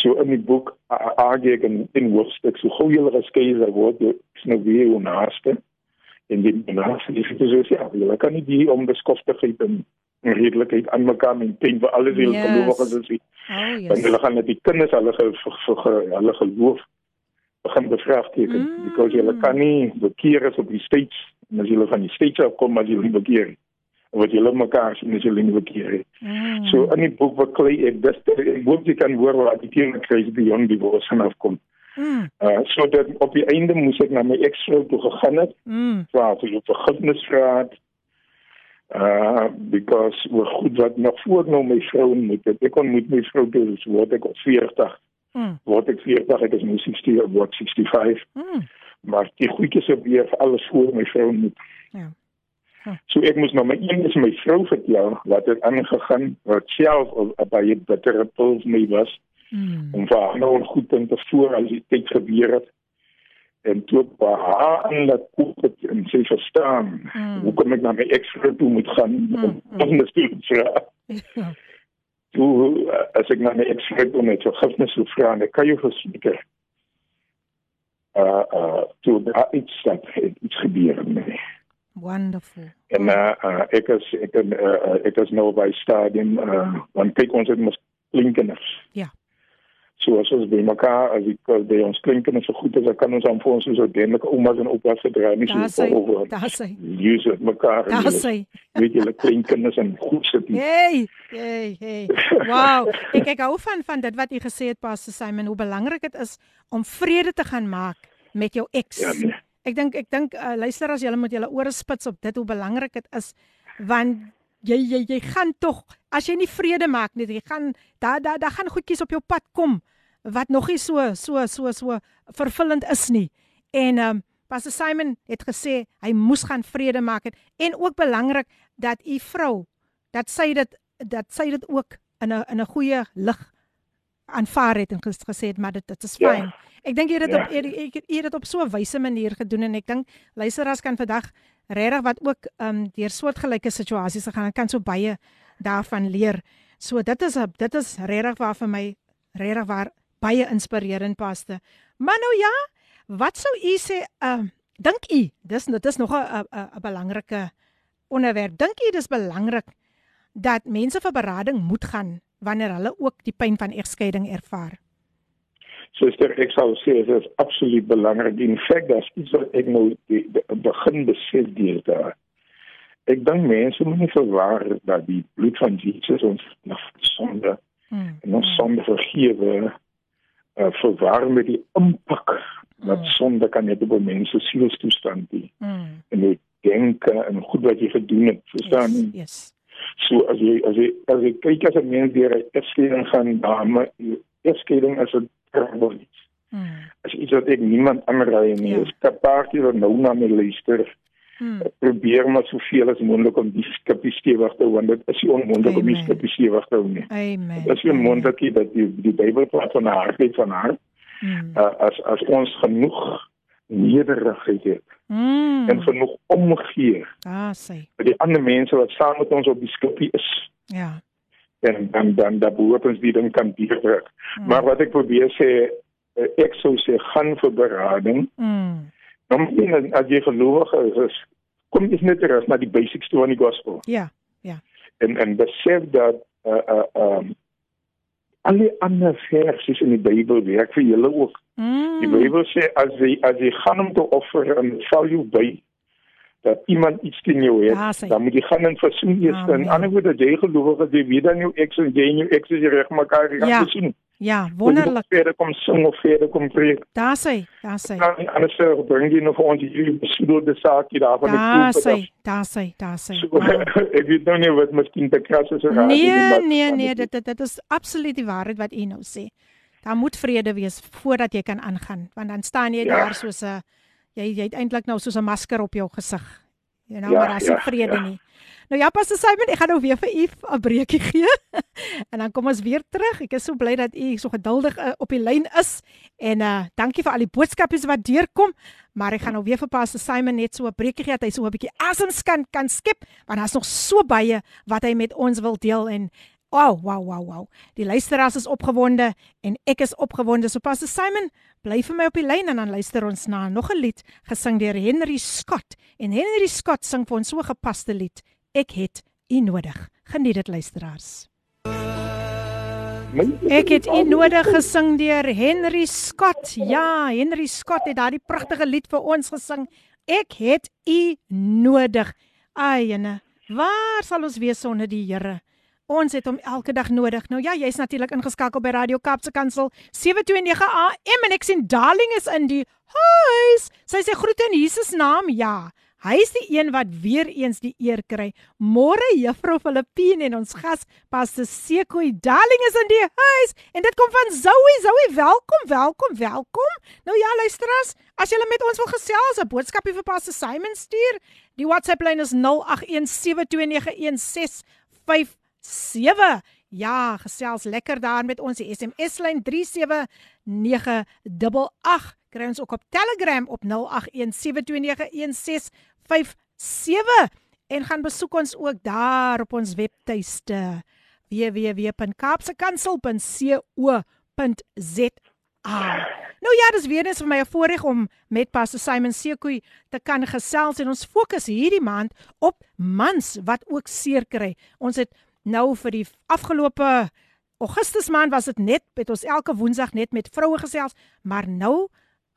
So in die boek argue ek in, in hoofstuk so gou julle geskei is word jy is nou weer jou naaste en die naaste lief hê soos jouself. Jy kan nie die onbeskoftigheid en en redelikheid aan mekaar maintain vir alles wie Yes. gelowiges is. Oh, Want yes. hulle gaan net die kinders hulle ge, ge, ge, ge, hulle geloof begin bevraagteken Mm. because hulle kan nie bekeer as op die states en as hulle van die states af kom as hulle nie bekeer nie. Wat hulle mekaar sien as hulle nie bekeer nie. Mm. So in die boek beklei ek dis ek hoop jy kan hoor waar die tema kry beyond die woord vanaf kom. Mm. Uh so dat op die einde moes ek na my ex-vrou toe gegaan het, Mm. vra vir vergifnis vra het. Uh because oor goed wat nog voor nou my vrou ontmoet het. Ek ontmoet my vrou toe dus word ek op 40, Mm. word ek 40, ek is nou 60, word 65, Mm. maar die goedjies op weer alles voor my vrou ontmoet. Ja. So ek moes nou my een is my vrou vertel wat het aangegaan wat self op baie bittere pil vir my was Mm. om vir haar nou goed te voor as dit tyd gebeur het en toe by haar aan laat koop het en sy verstaan Mm. hoekom ek na my ex-vrou toe moet gaan Mm, om mm. om te vra Ja. toe uh, as ek na my ex-vrou toe met vergifnis wil vra en ek kan jou verseker uh uh toe daar iets dat het iets gebeur met my Wonderful. En uh, uh ek is ek uh, uh, ek is nou by stadium uh want kyk ons het mos kleinkinders. Ja. So as ons by mekaar as ek as by ons kleinkinders so goed is, dan kan ons aan vir ons so dentlike oumas en oupas gedra nie Daar so sê, over. daar sê. Use dit mekaar. en Daar sê. weet julle kleinkinders en goed sit. nie. Hey, hey, hey. Wow. Ek ek hou van van dit wat jy gesê het Pastor Simon, hoe belangrik dit is om vrede te gaan maak met jou ex. Ja, nee. Ek dink ek dink uh, luister as julle moet julle ore spits op dit hoe belangrik dit is want jy jy jy gaan tog as jy nie vrede maak nie, jy gaan daar daar daar gaan goedjies op jou pad kom wat nog nie so so so so vervullend is nie. En ehm um, Pastor Simon het gesê hy moes gaan vrede maak het en ook belangrik dat u vrou dat sy dit dat sy dit ook in 'n in 'n goeie lig aanvaar het en ges, gesê het maar dit dit is Ja. Ek dink jy het dit Ja. op jy het dit op so 'n wyse manier gedoen en ek dink luisteraars kan vandag regtig wat ook ehm um, deur soortgelyke situasies gegaan en kan so baie daarvan leer. So dit is dit is regtig waar vir my regtig waar baie inspirerend paste. Maar nou ja, wat sou u sê ehm um, dink u dis dit is nog 'n 'n 'n belangrike onderwerp. Dink u dis belangrik dat mense vir berading moet gaan wanneer hulle ook die pyn van egskeiding ervaar? Suster, ek sou sê dit is absoluut belangrik. In feite, dat iets wat ek nou die, die, begin besef deur daar. Ek dink mense moet nie verwar dat die bloed van Jesus ons sonde Mm. en ons sonde vergewe uh, verwar met die impak wat Mm. sonde kan hê op 'n mens se sielstoestand die Mm. en die denke en goed wat jy gedoen het. Verstaan? Yes, Yes. yes. So as jy as jy as jy kyk as 'n mens deur 'n egskeiding gaan, dame, egskeiding is 'n terrible iets. Mm. As iets wat ek niemand aanraai nie. Ja. Is 'n paartjie wat nou na my luister. Mm. Probeer maar soveel as moontlik om die skipie stewig te hou want dit is nie onmoontlik om die Amen. skipie stewig te hou nie. Amen. Dit is nie onmoontlik dat die die Bybel praat van 'n hartjie van haar. Mm. Uh, as as ons genoeg nederigheid het Mm. en genoeg omgee Ah, sê. vir die ander mense wat saam met ons op die skipie is Ja. En dan dan dan behoort ons die ding kan deurdruk. Mm. Maar wat ek probeer sê eh, ek sou sê gaan vir berading. Mm. Dan moet as jy gelowig is, is kom jy net terug na die basics toe van die gospel. Ja. En en besef dat uh uh um alle ander versies in die Bybel werk vir julle ook. Mm. Die Bybel sê as jy as jy gaan om te offer en val jou by dat iemand iets teen jou het, Ja, dan moet jy gaan en versoen eers. Amen. En ander woorde, jy gelowig is, jy weet dan jou eks en jy en jou eks is reg mekaar gaan Ja. versoen. Ja, wonderlik. Verder kom sing of verder kom preek. Daar sê, daar sê. Dan anders eh, bring jy nog ons hierdie besoedelde saakie daar van Daar die sê, daar sê, daar sê. So, ek weet nou nie wat miskien te kras is of Nee, nee, nee, dit dit dit is absoluut die waarheid wat u nou sê. Daar moet vrede wees voordat jy kan aangaan, want dan staan jy Ja. daar soos 'n jy jy het eintlik nou soos 'n masker op jou gesig. Jy nou Ja, maar as jy ja, vrede ja. nie. Nou ja, Pastor Simon, ek gaan nou weer vir u 'n breekie gee. en dan kom ons weer terug. Ek is so bly dat u so geduldig uh, op die lyn is en uh dankie vir al die boodskapies wat deurkom. Maar ek gaan nou weer vir Pastor Simon net so 'n breekie gee dat hy so 'n bietjie asem kan kan skep want daar's nog so baie wat hy met ons wil deel en Wow, wow, wow, wow. Die luisteraars is opgewonde en ek is opgewonde. So Pastor Simon, bly vir my op die lyn en dan luister ons na nog 'n lied gesing deur Henry Scott. En Henry Scott sing vir ons so 'n gepaste lied. Ek het u nodig. Geniet dit luisteraars. Ek het u nodig gesing deur Henry Scott. Ja, Henry Scott het daardie pragtige lied vir ons gesing. Ek het u nodig. Ai, ene, waar sal ons wees sonder die Here? Ons het hom elke dag nodig. Nou ja, jy's natuurlik ingeskakel by Radio Kaapse Kansel 729 AM en ek sien Darling is in die huis. Sy sê groete in Jesus naam. Ja. Hy is die een wat weer eens die eer kry. Môre Juffrou Filippine en ons gas Pastor Sekoi Darling is in die huis en dit kom van Zoe. Zoe, welkom, welkom, welkom. Nou ja, luisteraars, as julle met ons wil gesels, 'n boodskapie vir Pastor Simon stuur, die WhatsApp lyn is 0817291657. Ja, gesels lekker daar met ons die SMS lyn 37988. Kry ons ook op Telegram op 0817291657 en gaan besoek ons ook daar op ons webtuiste www.kaapsekansel.co.za. Nou ja, dis weer eens vir my 'n voorreg om met Pastor Simon Sekoe te kan gesels en ons fokus hierdie maand op mans wat ook seer kry. Ons het nou vir die afgelope Augustus maand was dit net met ons elke woensdag net met vroue gesels, maar nou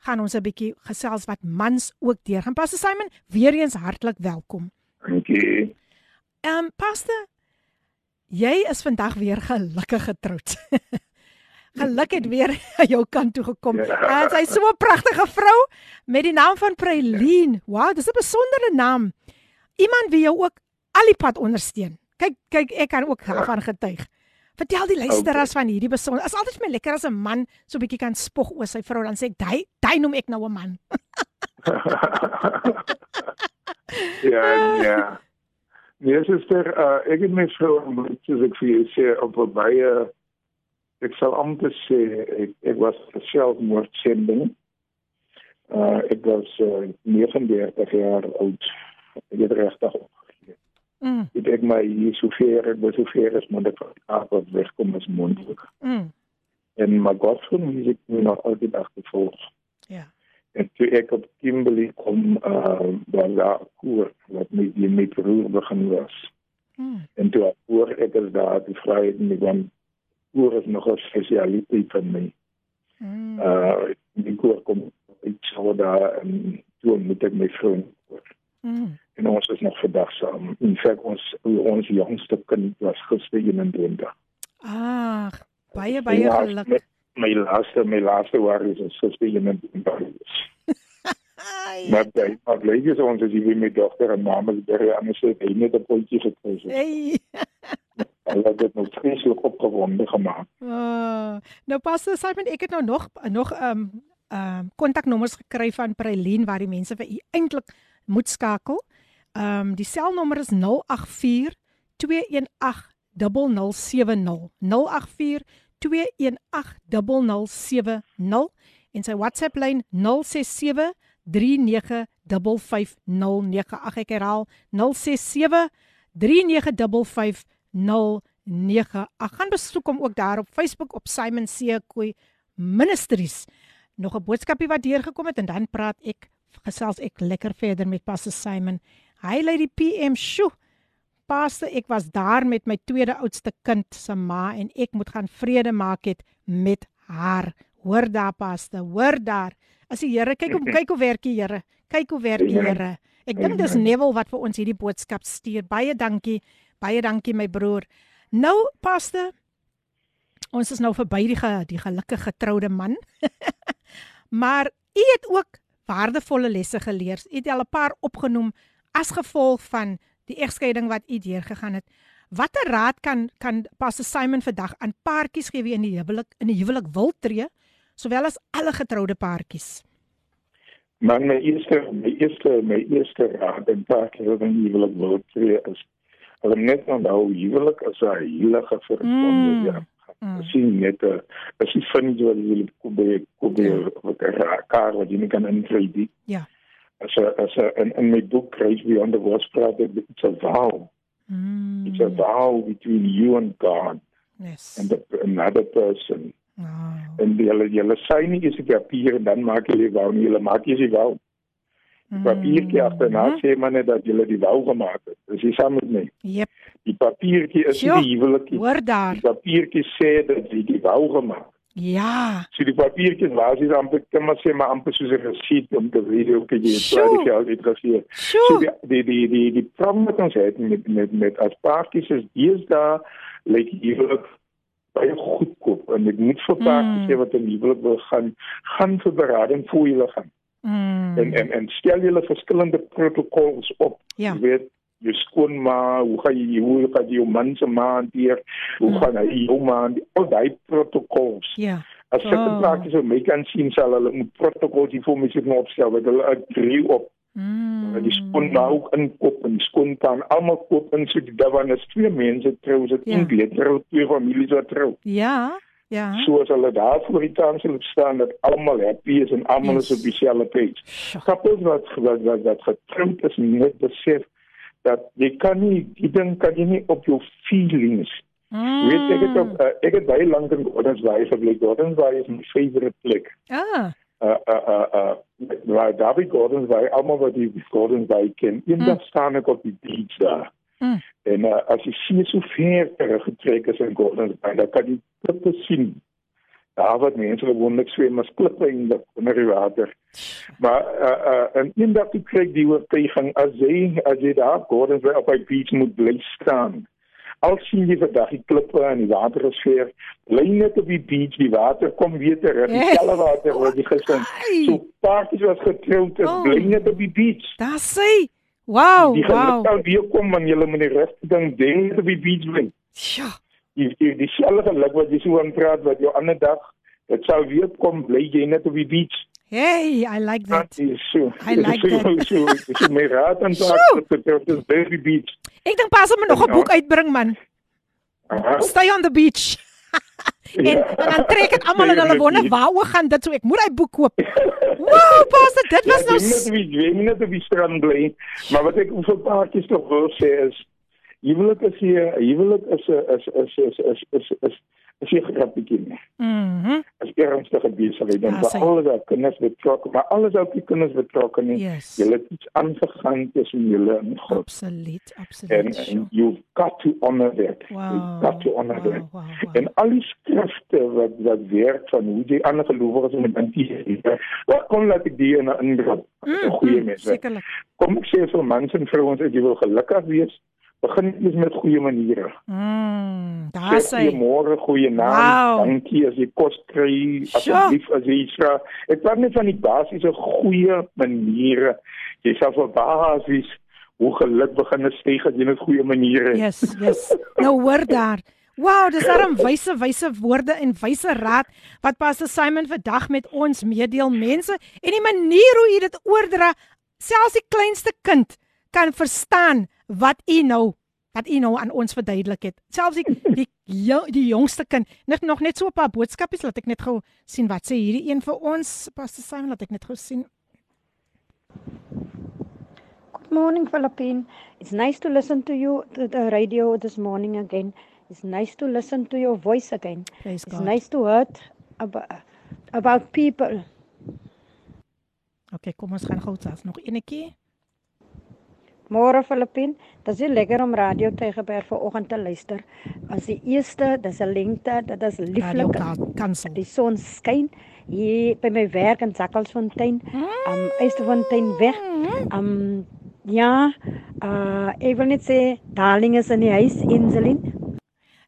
gaan ons 'n bietjie gesels wat mans ook deurgaan. Pastor Simon, weer eens hartlik welkom. Dankie. Ehm um, Pastor, jy is vandag weer gelukkig getroud. Geluk het weer aan jou kant toe gekom. Ja. En sy's so 'n pragtige vrou met die naam van Praline. Wow, dis 'n besondere naam. Iemand wie jou ook al die pad ondersteun. Kyk, kyk, ek kan ook daarvan getuig. Vertel die luisteraars van hierdie besonder. Is altyd my lekker as 'n man so 'n bietjie kan spog oor sy vrou dan sê ek, "Dai, dai noem ek nou 'n man." ja, ja. Nee, suster, uh, ek het my vrou ontmoet, soos ek vir jou sê, op 'n baie ek sal amper sê ek, ek was 'n selfmoordsending. Uh ek was uh, 39 jaar oud. Ek het regtig opgegee. Mm, Ek het my hier so ver, ek was so ver as moontlik af wat wegkom as moontlik. mm, En my God van musiek moet nog altyd agtervolg. ja. En toe ek op Kimberley kom, uh waar daar koor wat met die met roer begin was. Mm, En toe ek hoor ek is daar die vryheid en dan koor is nog 'n spesialiteit van my. mm, Uh die koor kom ek sou daar en toe moet ek my vrou koor. mm. En ons is nog vandag saam. In feite ons ons jongste kind was gister 21. Ag, baie baie geluk. My, my laaste my laaste waar is ons gister 21. Ai. Maar by maar bly is ons as jy weer met dogter en mamma is baie anders het hy net 'n potjie gekry. Hey. Hulle het dit nou vreeslik opgewonde gemaak. Uh, nou Pastor Simon, ek het nou nog nog ehm um, ehm um, kontaknommers gekry van Praline waar die mense vir u eintlik moet skakel. Ehm um, die selnommer is 084 218 0070. 084 218 en sy WhatsApp lyn 067 3955098 ek herhaal 067 3955098 gaan besoek hom ook daar op Facebook op Simon Sekoe Ministries. Nog 'n boodskapie wat deurgekom het en dan praat ek gesels ek lekker verder met Pastor Simon hy lê die PM sjoe. Pastor ek was daar met my tweede oudste kind se ma en ek moet gaan vrede maak het met haar. Hoor daar Pastor hoor daar. As die Here kyk hoe kyk hoe werk die Here. Kyk hoe werk die. Here. Ek dink dis. Neville wat vir ons hierdie boodskap stuur. Baie dankie baie dankie my broer. Nou Pastor ons is nou verby die ge, die gelukkige getroude man. Maar u het ook waardevolle lesse geleer. U het al 'n paar opgenoem as gevolg van die egskeiding wat u deurgegaan het watter raad kan kan Pastor Simon vandag aan paartjies gee wie in die huwelik in die huwelik wil tree sowel as alle getroude paartjies Maar my eerste my eerste my eerste raad en taak is dan huwelik wil tree is hulle net onthou huwelik is 'n heilige verbond Mm. ja. Mm. sien net as jy vind jy wil kom by kom by wat 'n kar wat jy nie kan intree nie. Ja. As 'n as 'n in, in my boek Grace Beyond the Words praat ek it's a vow. mm. It's a vow between you and God yes and the, another person. oh. En die hulle julle sê nie is 'n papier en dan maak jy die vow nie, julle maak jy die vow. papiertjie agterna Mhm. sê maar net dat jy die wou gemaak het. Dis nie saam met my. Jep, Die papiertjie is Sjoe, die huwelikie. hoor daar. Die papiertjie sê dat jy die wou gemaak. Ja. So die papiertjie was is amper kan maar sê maar amper soos 'n resep om te weet hoe jy dit waar die geld gegee. So die die die die, die probleem wat ons het met met met as paartjies is deesdae lyk die huwelik baie goedkoop en ek moet vir paartjies Mm. sê wat in huwelik wil gaan gaan vir berading voor julle gaan. Mm. En en en stel julle verskillende protokols op. Ja. Jy weet, jou skoonma, hoe gaan jy hoe gaan jy jou man se ma hanteer? Hoe Mm. gaan hy jou ma hanteer? Al daai protokols. Ja. As sulke Oh. prakties op my kan sien sal hulle moet protokols hier vir my sit nou opstel wat hulle agree op. Mm. Die skoonma ook inkoop en die skoonpa en almal koop in so die daarvan is twee mense trou, dit Ja. ja. nie trou twee families wat trou. Ja. Ja. So as hulle daar voor die sal staan dat almal happy is en almal Yes. is op dieselfde page. Couples wat wat wat, wat getroud is moet besef dat jy kan nie die ding kan jy nie op jou feelings. Mm. Weet ek het ook uh, ek het baie lank in Gordons Bay gebly. Gordons Bay is my favorite plek. Ah. Uh uh uh, uh waar David Gordons Bay almal wat die Gordons Bay ken, eendag Mm. staan ek op die beach daar. Mm. En uh, as die see so ver teruggetrek is in Gordons Bay, dan kan jy klippe sien. Daar wat mense gewoonlik swem as klippe in die onder die water. Maar uh, uh, en eendag ek kry die oortuiging as jy as jy daar Gordons Bay op by beach moet bly staan. Al sien jy vandag die klippe en die water is ver, bly net op die beach, die water kom weer terug, die selle water word jy gesin. So paartjies wat getroud is, Oh. bly net op die beach. Daar sê. Wow, Die geluk wow. sal weer kom wanneer jy met die regte ding dink op die beach bly. Sjoe. Die die dieselfde geluk wat jy so aan praat wat jou ander dag dit sal weer kom bly jy net op die beach. Hey, I like that. is so. I like so, that. So so, so my raad aan dat dit is by die beach. Ek dink pas om nog 'n Ja. boek uitbring man. Aha. Stay on the beach. en, Ja. en dan trek dit almal in hulle wonder waaroor gaan dit so ek moet hy boek koop. Wow, pas dit was Ja, nou jy s- net op die jy moet net op die strand bly. Maar wat ek vir paartjies tog wil sê is huwelik is hier huwelik is 'n is is is is is is is hier grappietjie nie. Mhm. As ernstige besigheid dan Ja, sê. alles wat kinders betrokke, maar alles ook die kinders betrokke nie. Yes. Julle het iets aangegaan tussen julle en God. Absoluut, En, absoluut. en sure. you've got to honor that. Wow. You've got to honor wow, that. wow, wow. En al die skrifte wat wat werk van hoe jy ander gelowiges moet hanteer. Wat kom laat ek die in 'n ingrip? 'n Goeie mm, mens. Sekerlik. Kom ek sê vir mans en vrouens as jy wil gelukkig wees, begin eers met goeie maniere. Mm, daar Sê sê. goeiemôre, goeie naam, Wow. dankie as jy kos kry, asseblief as jy iets vra. Ek praat net van die basiese goeie maniere. Jy sal verbaas wees hoe geluk begin styg as jy net goeie maniere het. Yes, yes. Nou hoor daar. Wow, dis darem wyse wyse woorde en wyse raad wat Pastor Simon vandag met ons meedeel mense en die manier hoe u dit oordra, selfs die kleinste kind kan verstaan wat u nou wat u nou aan ons verduidelik het. Selfs die die die jongste kind. Net nog net so 'n paar boodskapies laat ek net gou sien wat sê hierdie een vir ons. Pastor Simon laat ek net gou sien. Good morning, Philippine. It's nice to listen to you to the radio this morning again. It's nice to listen to your voice again. Praise It's God. nice to hear about, about people. Okay, kom ons gaan gou sels nog enetjie. Môre Filippien, dis nie lekker om radio Tygerberg vanoggend te luister. As die eerste, dis 'n lengte, dit is lieflik. Ka- Kansel. Die son skyn hier by my werk in Zakkalsfontein, um Eysterfontein weg. Um ja, uh ek wil net sê darling is in die huis, Inselin.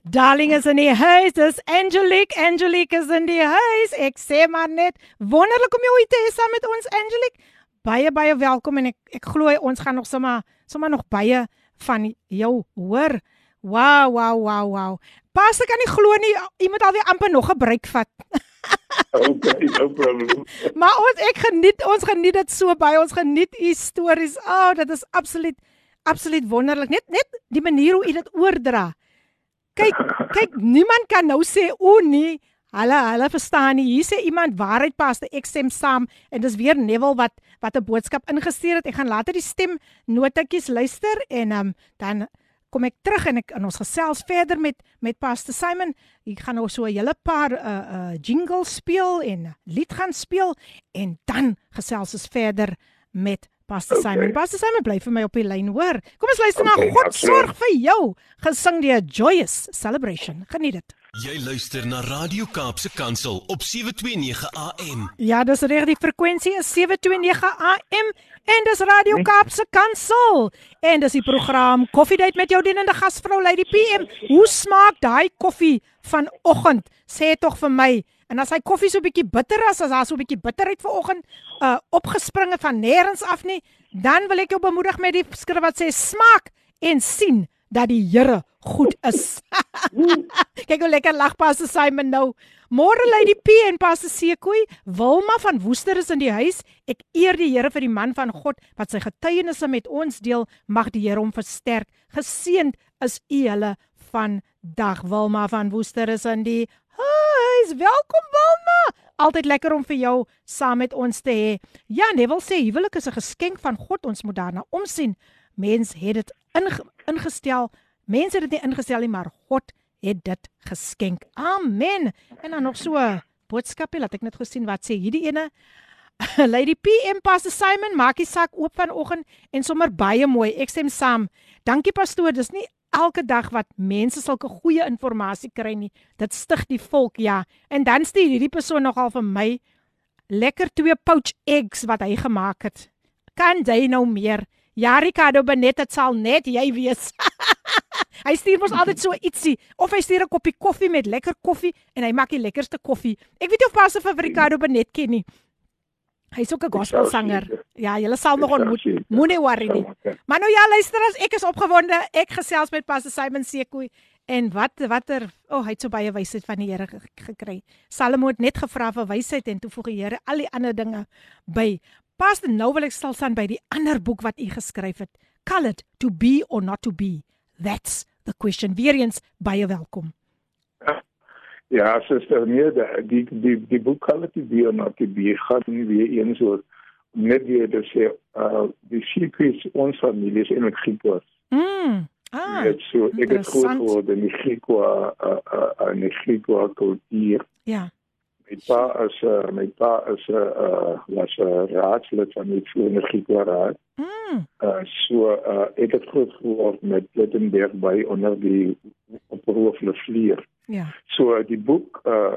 Darling is in die huis. Dis Angelique. Angelique is in die huis. Ek sê maar net wonderlik om jou hier te hê saam met ons Angelique. Baie baie welkom en ek ek glo ons gaan nog sommer sommer nog baie van jou hoor. Wow, wow, wow, wow. Pas ek kan nie glo nie. Jy moet alweer amper nog gebruik vat. Okay, no problem. Maar ons ek geniet ons geniet dit so baie. Ons geniet u stories. O, oh, dit is absoluut absoluut wonderlik. Net net die manier hoe u dit oordra. Kyk, kyk, niemand kan nou sê o nee, hulle hulle verstaan nie. Hier sê iemand waarheid paste ek stem saam en dis weer Neville wat wat 'n boodskap ingestuur het. Ek gaan later die stem notetjies luister en um, dan kom ek terug en ek en ons gesels verder met met Pastor Simon. Ek gaan nou so 'n hele paar uh uh jingles speel en lied gaan speel en dan gesels ons verder met Pastor Okay. Simon. Pastor Simon bly vir my op die lyn, hoor. Kom ons luister Okay, na God absoluut. sorg vir jou, gesing deur Joyous Celebration. Geniet dit. Jy luister na Radio Kaapse Kansel op 729 AM. Ja, dis reg, die frekwensie is 729 AM en dis Radio Kaapse Kansel. En dis die program Koffiedייט met jou dienende gasvrou Lady PM. Hoe smaak daai koffie vanoggend? Sê tog vir my. En as hy koffie so 'n bietjie bitter is, as daar so 'n bietjie bitterheid vanoggend uh opgespringe van nêrens af nie, dan wil ek jou bemoedig met die skrif wat sê smaak en sien dat die Here goed is. Kyk hoe lekker lag Pastor Simon nou. Môre Lady P en Pastor Sekoe, Wilma van Woester is in die huis. Ek eer die Here vir die man van God wat sy getuienisse met ons deel. Mag die Here hom versterk. Geseënd is u hulle vandag. Wilma van Woester is in die huis. Welkom Wilma. Altyd lekker om vir jou saam met ons te hê. Ja, Neville sê huwelik is 'n geskenk van God. Ons moet daarna omsien. Mens het dit ingestel. Mense het dit nie ingestel nie, maar God het dit geskenk. Amen. En dan nog so boodskapie, laat ek net gesien wat sê hierdie ene. Lady PM Pastor Simon maak die sak oop vanoggend en sommer baie mooi. Ek stem saam. Dankie pastoor, dis nie elke dag wat mense sulke goeie inligting kry nie. Dit stig die volk, ja. En dan stuur hierdie persoon nogal vir my lekker twee poach eggs wat hy gemaak het. Kan jy nou meer? Ja, Ricardo Benet, dit sal net jy wees. hy stuur mos altyd so ietsie of hy stuur 'n koppie koffie met lekker koffie en hy maak die lekkerste koffie. Ek weet nie of pas vir Ricardo Benet ken nie. Hy's ook 'n gospelsanger. Ja, jy sal nog ontmoet. Moenie worry nie. Maar nou ja, luister as ek is opgewonde. Ek gesels met Pastor Simon Sekoe en wat watter o, oh, hy het so baie wysheid van die Here gekry. Salomo het net gevra vir wysheid en toe voeg die Here al die ander dinge by. Pastor, nou wil ek stil staan by die ander boek wat u geskryf het. Call it to be or not to be. That's the question. Weerens baie welkom. Ja, suster, nee, die die die boek quality be or not to be gaan nie weer eens oor net weer te sê uh die secrets ons familie is in Griekwas. Mm. Ah. Dit so ek het groot geword in die Griekwa uh uh in die Griekwa kultuur. Ja. My pa is uh, my pa is 'n uh, was 'n uh, raadslid van die Griekwa raad. Mm. Uh so uh ek het groot geword met Plettenberg by onder die oproerlike vlier. Ja. So die boek uh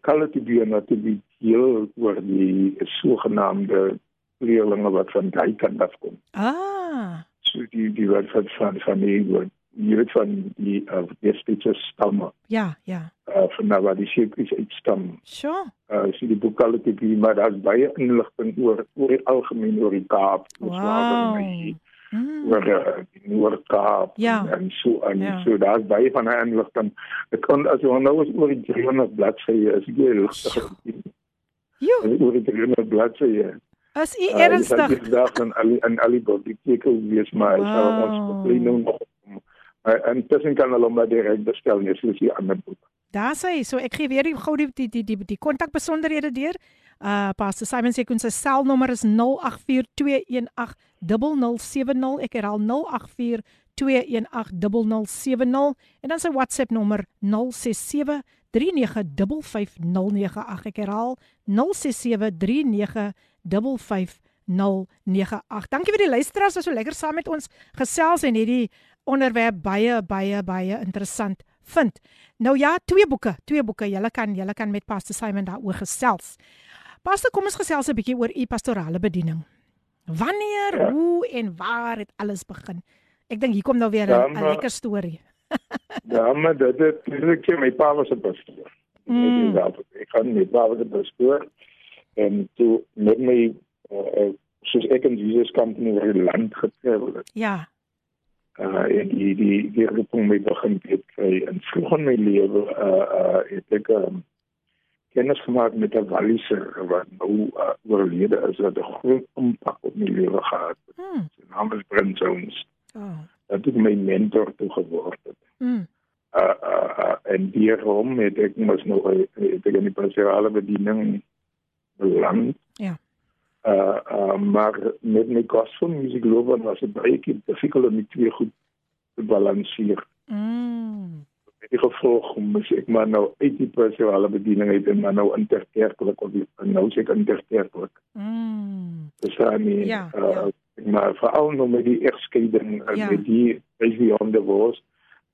Quality Be Not to Be heel oor die sogenaamde leerlinge wat van daai kant af kom. Ah. So die die wat van van van die wat jy weet van die uh despite stamme. Ja, ja. Uh van nou wat die sekere is uitstam. Sure. Uh so die boek Quality Be maar daar's baie inligting oor oor die algemeen oor die Kaap, Wow. Mm. oor uh, die Noord-Kaap Ja. en so en Ja. so daar's baie van hy inligting. Ek kan as jy nou is oor die 300 bladsye is jy lustig. Jo, oor die 300 bladsye. u Uh, ernstig? Ek dag in al in al die biblioteke wees maar wow. sal ons probleem nou nog en tussen kan hulle maar direk bestel nie soos die ander boek. Daar sê so ek gee weer gou die die die die, die kontakbesonderhede deur. Uh Pastor Simon sê kon sy selnommer is 0842180070. Ek herhaal 0842180070 en dan sy WhatsApp nommer 067 3955098. Ek herhaal 067 3955098. Dankie vir die luisteraars wat so lekker saam met ons gesels en hierdie onderwerp baie baie baie interessant vind. Nou ja, twee boeke, twee boeke. Julle kan julle kan met Pastor Simon daaroor gesels. Pastor, kom ons gesels 'n bietjie oor u pastorale bediening. Wanneer, Ja. hoe en waar het alles begin? Ek dink hier kom nou weer 'n Ja, lekker storie. Ja, maar dit dit ek my pa was 'n pastoor. Mm. Ek kan my pa was 'n pastoor en toe met my uh, soos ek in Jesus company oor die land getravel het. Ja. Uh en die die die roeping my begin weet kry in vroeg in my lewe uh uh het ek um, kennis gemaak met 'n Walliser wat nou uh, oorlede is wat 'n groot impak op my lewe gehad het. Hmm. Sy naam is Brent Jones. Oh. Dat het my mentor toe geword het. Mm. Uh uh, uh en hierom het ek mos nou uh, het ek in die pastorale bediening beland. Ja. Uh, uh maar met my gospel music loopbaan was dit baie keer difficult om die twee goed te balanseer. Mm. Die gevolg moes ek maar nou uit die pastorale bediening uit en maar nou interkerklik of die- nou sê ek interkerklik. Mm. Verstaan nie? Ja, uh, ja. Maar veral nou met die egskeiding en Ja. met die Praise Beyond the Walls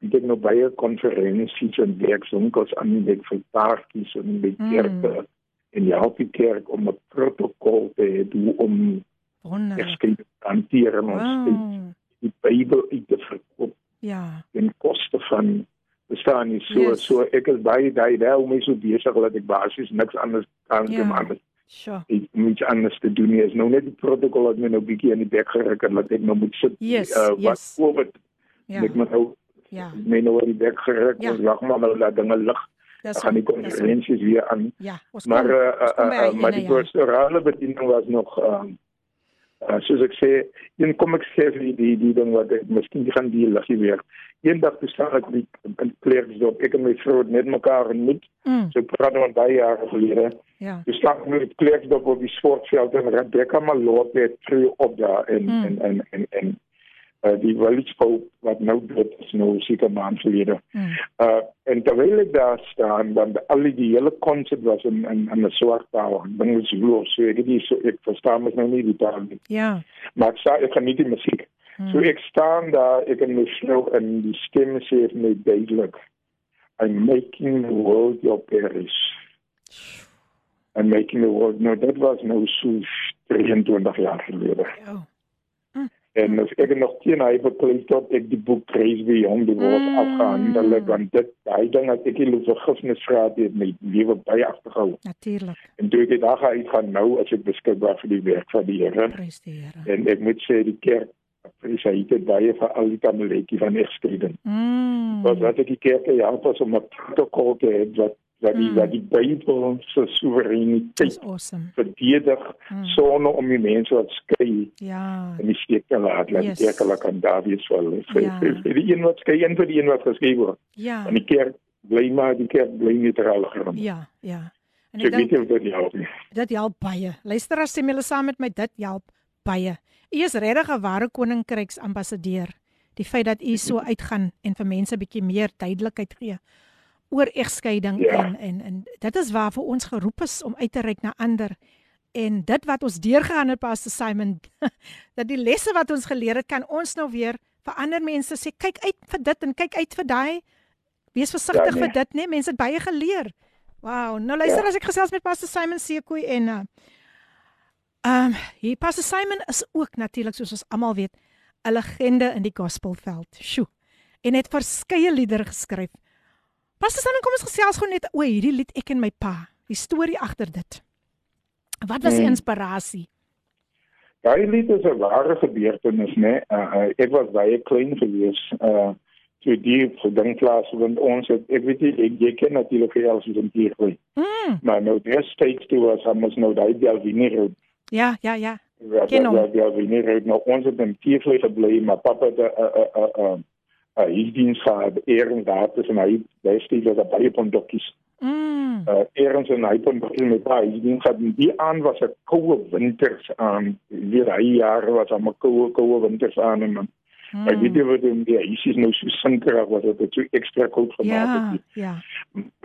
ek nou baie konferensies en werksonkels aan met vir paartjies en met Mm. En jy help die kerk om 'n protokol te hê hoe om Wonderlik. te hanteer en ons Wow. die Bybel uit te verkoop Ja. ten koste van bestaan nie so Yes. so ek is baie daai daai om my so besig dat ek basies niks anders kan Ja. doen maar anders Sure. ek moet anders te doen nie is nou net die protokol wat my nou bietjie in die bek geruk het dat ek nou moet sit Yes, uh, wat yes. COVID Ja. ek moet nou Ja. my nou in die bek geruk Ja. ons lag maar nou dat dinge lig Dis gaan die konferensies weer aan Ja, ons maar ons by uh, hy maar die pastorale bediening was nog uh, soos ek sê een kom ek sê vir die die, ding wat ek miskien gaan die liggie weer eendag toe staan ek die in Klerksdorp ek en my vrou het net mekaar ontmoet Mm. so ek praat nou van baie jare gelede Ja. Jy staan met die Klerksdorp op die sportveld en Rebecca Malot het tree op daar en Mm. en en en en uh, die village folk wat nou dit is nou seker maand gelede. Mm. Uh en terwyl ek daar staan want al die, hele konsep was in in in 'n swart taal. Ding is los. So ek die so ek verstaan mos nou nie die taal nie. Ja. Maar ek sê ek geniet die musiek. So ek staan daar, ek en my vrou en die stem sê vir my duidelik, I'm making the world your parish. I'm making the world, no, dat was nou so 23 jaar gelede. Oh. En as ek nog teen hy beklei tot ek die boek Praise Beyond the World Mm. mm. afgehandel het, want dit, hy ding dat ek nie vergifnis vra het, het my lewe by agtergehou. Natuurlik. En toe ek die dag uitgaan, nou as ek beskikbaar vir die werk van die Here. Prys die Here. En ek moet sê die kerk appreciate dit baie vir al die tamaletjie van egskeiding. Mm. Want wat ek die kerk help as om 'n protokol te hê wat wat die Mm. wat die Bybel se soewereiniteit awesome. verdedig Mm. sonder om die mense wat skei Ja. in die steek te laat. Laat Yes. die kerk hulle kan daar wees vir hulle. Vir, Ja. vir, vir die een wat skei en vir die een wat geskei word. Ja. En die kerk bly maar die kerk bly neutraal grond. Ja, ja. En So ek dink dit help nie. dit help baie. Luister as jy julle saam met my dit help baie. U is regtig 'n ware koninkryks ambassadeur. Die feit dat u so uitgaan en vir mense bietjie meer duidelikheid gee oor egskeiding Ja. en en en dit is waar vir ons geroep is om uit te reik na ander. En dit wat ons deurgegaan het Pastor Simon, dat die lesse wat ons geleer het, kan ons nou weer vir ander mense sê, kyk uit vir dit en kyk uit vir daai. Wees versigtig Ja, nee. vir dit, né? Mense het baie geleer. Wow, nou luister Ja. as ek gesels met Pastor Simon Sekoe en uh um, hier Pastor Simon is ook natuurlik soos ons almal weet, 'n legende in die gospelveld. Sjoe. En het verskeie liedere geskryf. Pastor Simon, kom ons gesels gou net oor hierdie lied Ek en my pa. Die storie agter dit. Wat was die Hmm. inspirasie? Daai lied is 'n ware gebeurtenis, né? Uh, uh, ek was baie klein gewees uh toe die gedinklaas want ons het ek weet nie ek, jy ken natuurlik vir alles in hier gooi. Mm, Maar nou daar steeds toe was ons nou daai Belvini road. ja, ja, ja. Ja, Ken hom. ja, Belvini road. Nou ons het in Kiervlei gebly, maar pappa het 'n 'n 'n 'n 'n huisdiens gehad, eers daar tussen hy daar steeds was baie pondokkies. Mm. uh eers in hy kon begin met daai ding gehad en die aan was 'n koue winters aan weer hy jare was aan 'n koue koue winters aan en man mm. ek weet nie wat om die huis is nou so sinkerig wat dit so ekstra koud gemaak Ja, het ja.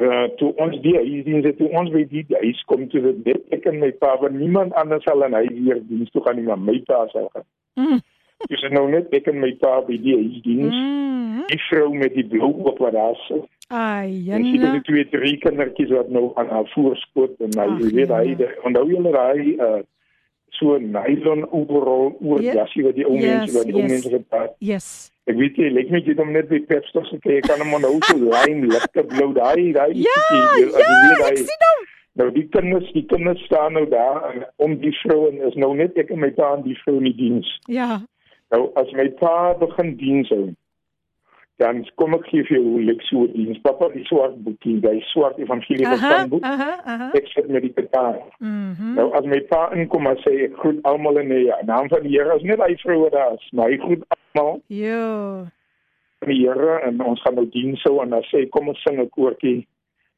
uh toe ons die huis dien het toe ons by die huis kom toe dit net ek en my pa want niemand anders sal in hy hier diens toe gaan nie maar my pa sal gaan Mm. Dis nou net ek en my pa by die huis diens Mm. die vrou met die blou op wat daar sit Ai, En sy het die twee drie kindertjies wat nou aan haar voorskoot en hy jy weet hy de- onthou julle daai uh so 'n nylon overall oor Ja, jasie wat die ou yes, mense wat die ou yes. mense gehad. Yes. Ek weet jy, lyk my jy het hom net by Pep Stores gekry. Ek kan hom onthou so lyn ligte blou daai daai Ja, jy- ja, jy weet, ek hy- sien hom. Nou die kinders, die kinders staan nou daar en om die vrou en is nou net ek en my pa en die vrou in die diens. Ja. Nou as my pa begin diens hou, dan kom ek gee vir jou so 'n diens. Papa die swart boekie, daai swart evangelie Aha, verstanboek. aha, aha. Ek sit met die gitaar. Mhm. Nou as my pa inkom en sê ek groet almal in die naam van die Here, is net hy vroue daar maar hy groet almal Jo. die Here en ons gaan nou dien sou en dan sê kom ons sing 'n koortjie.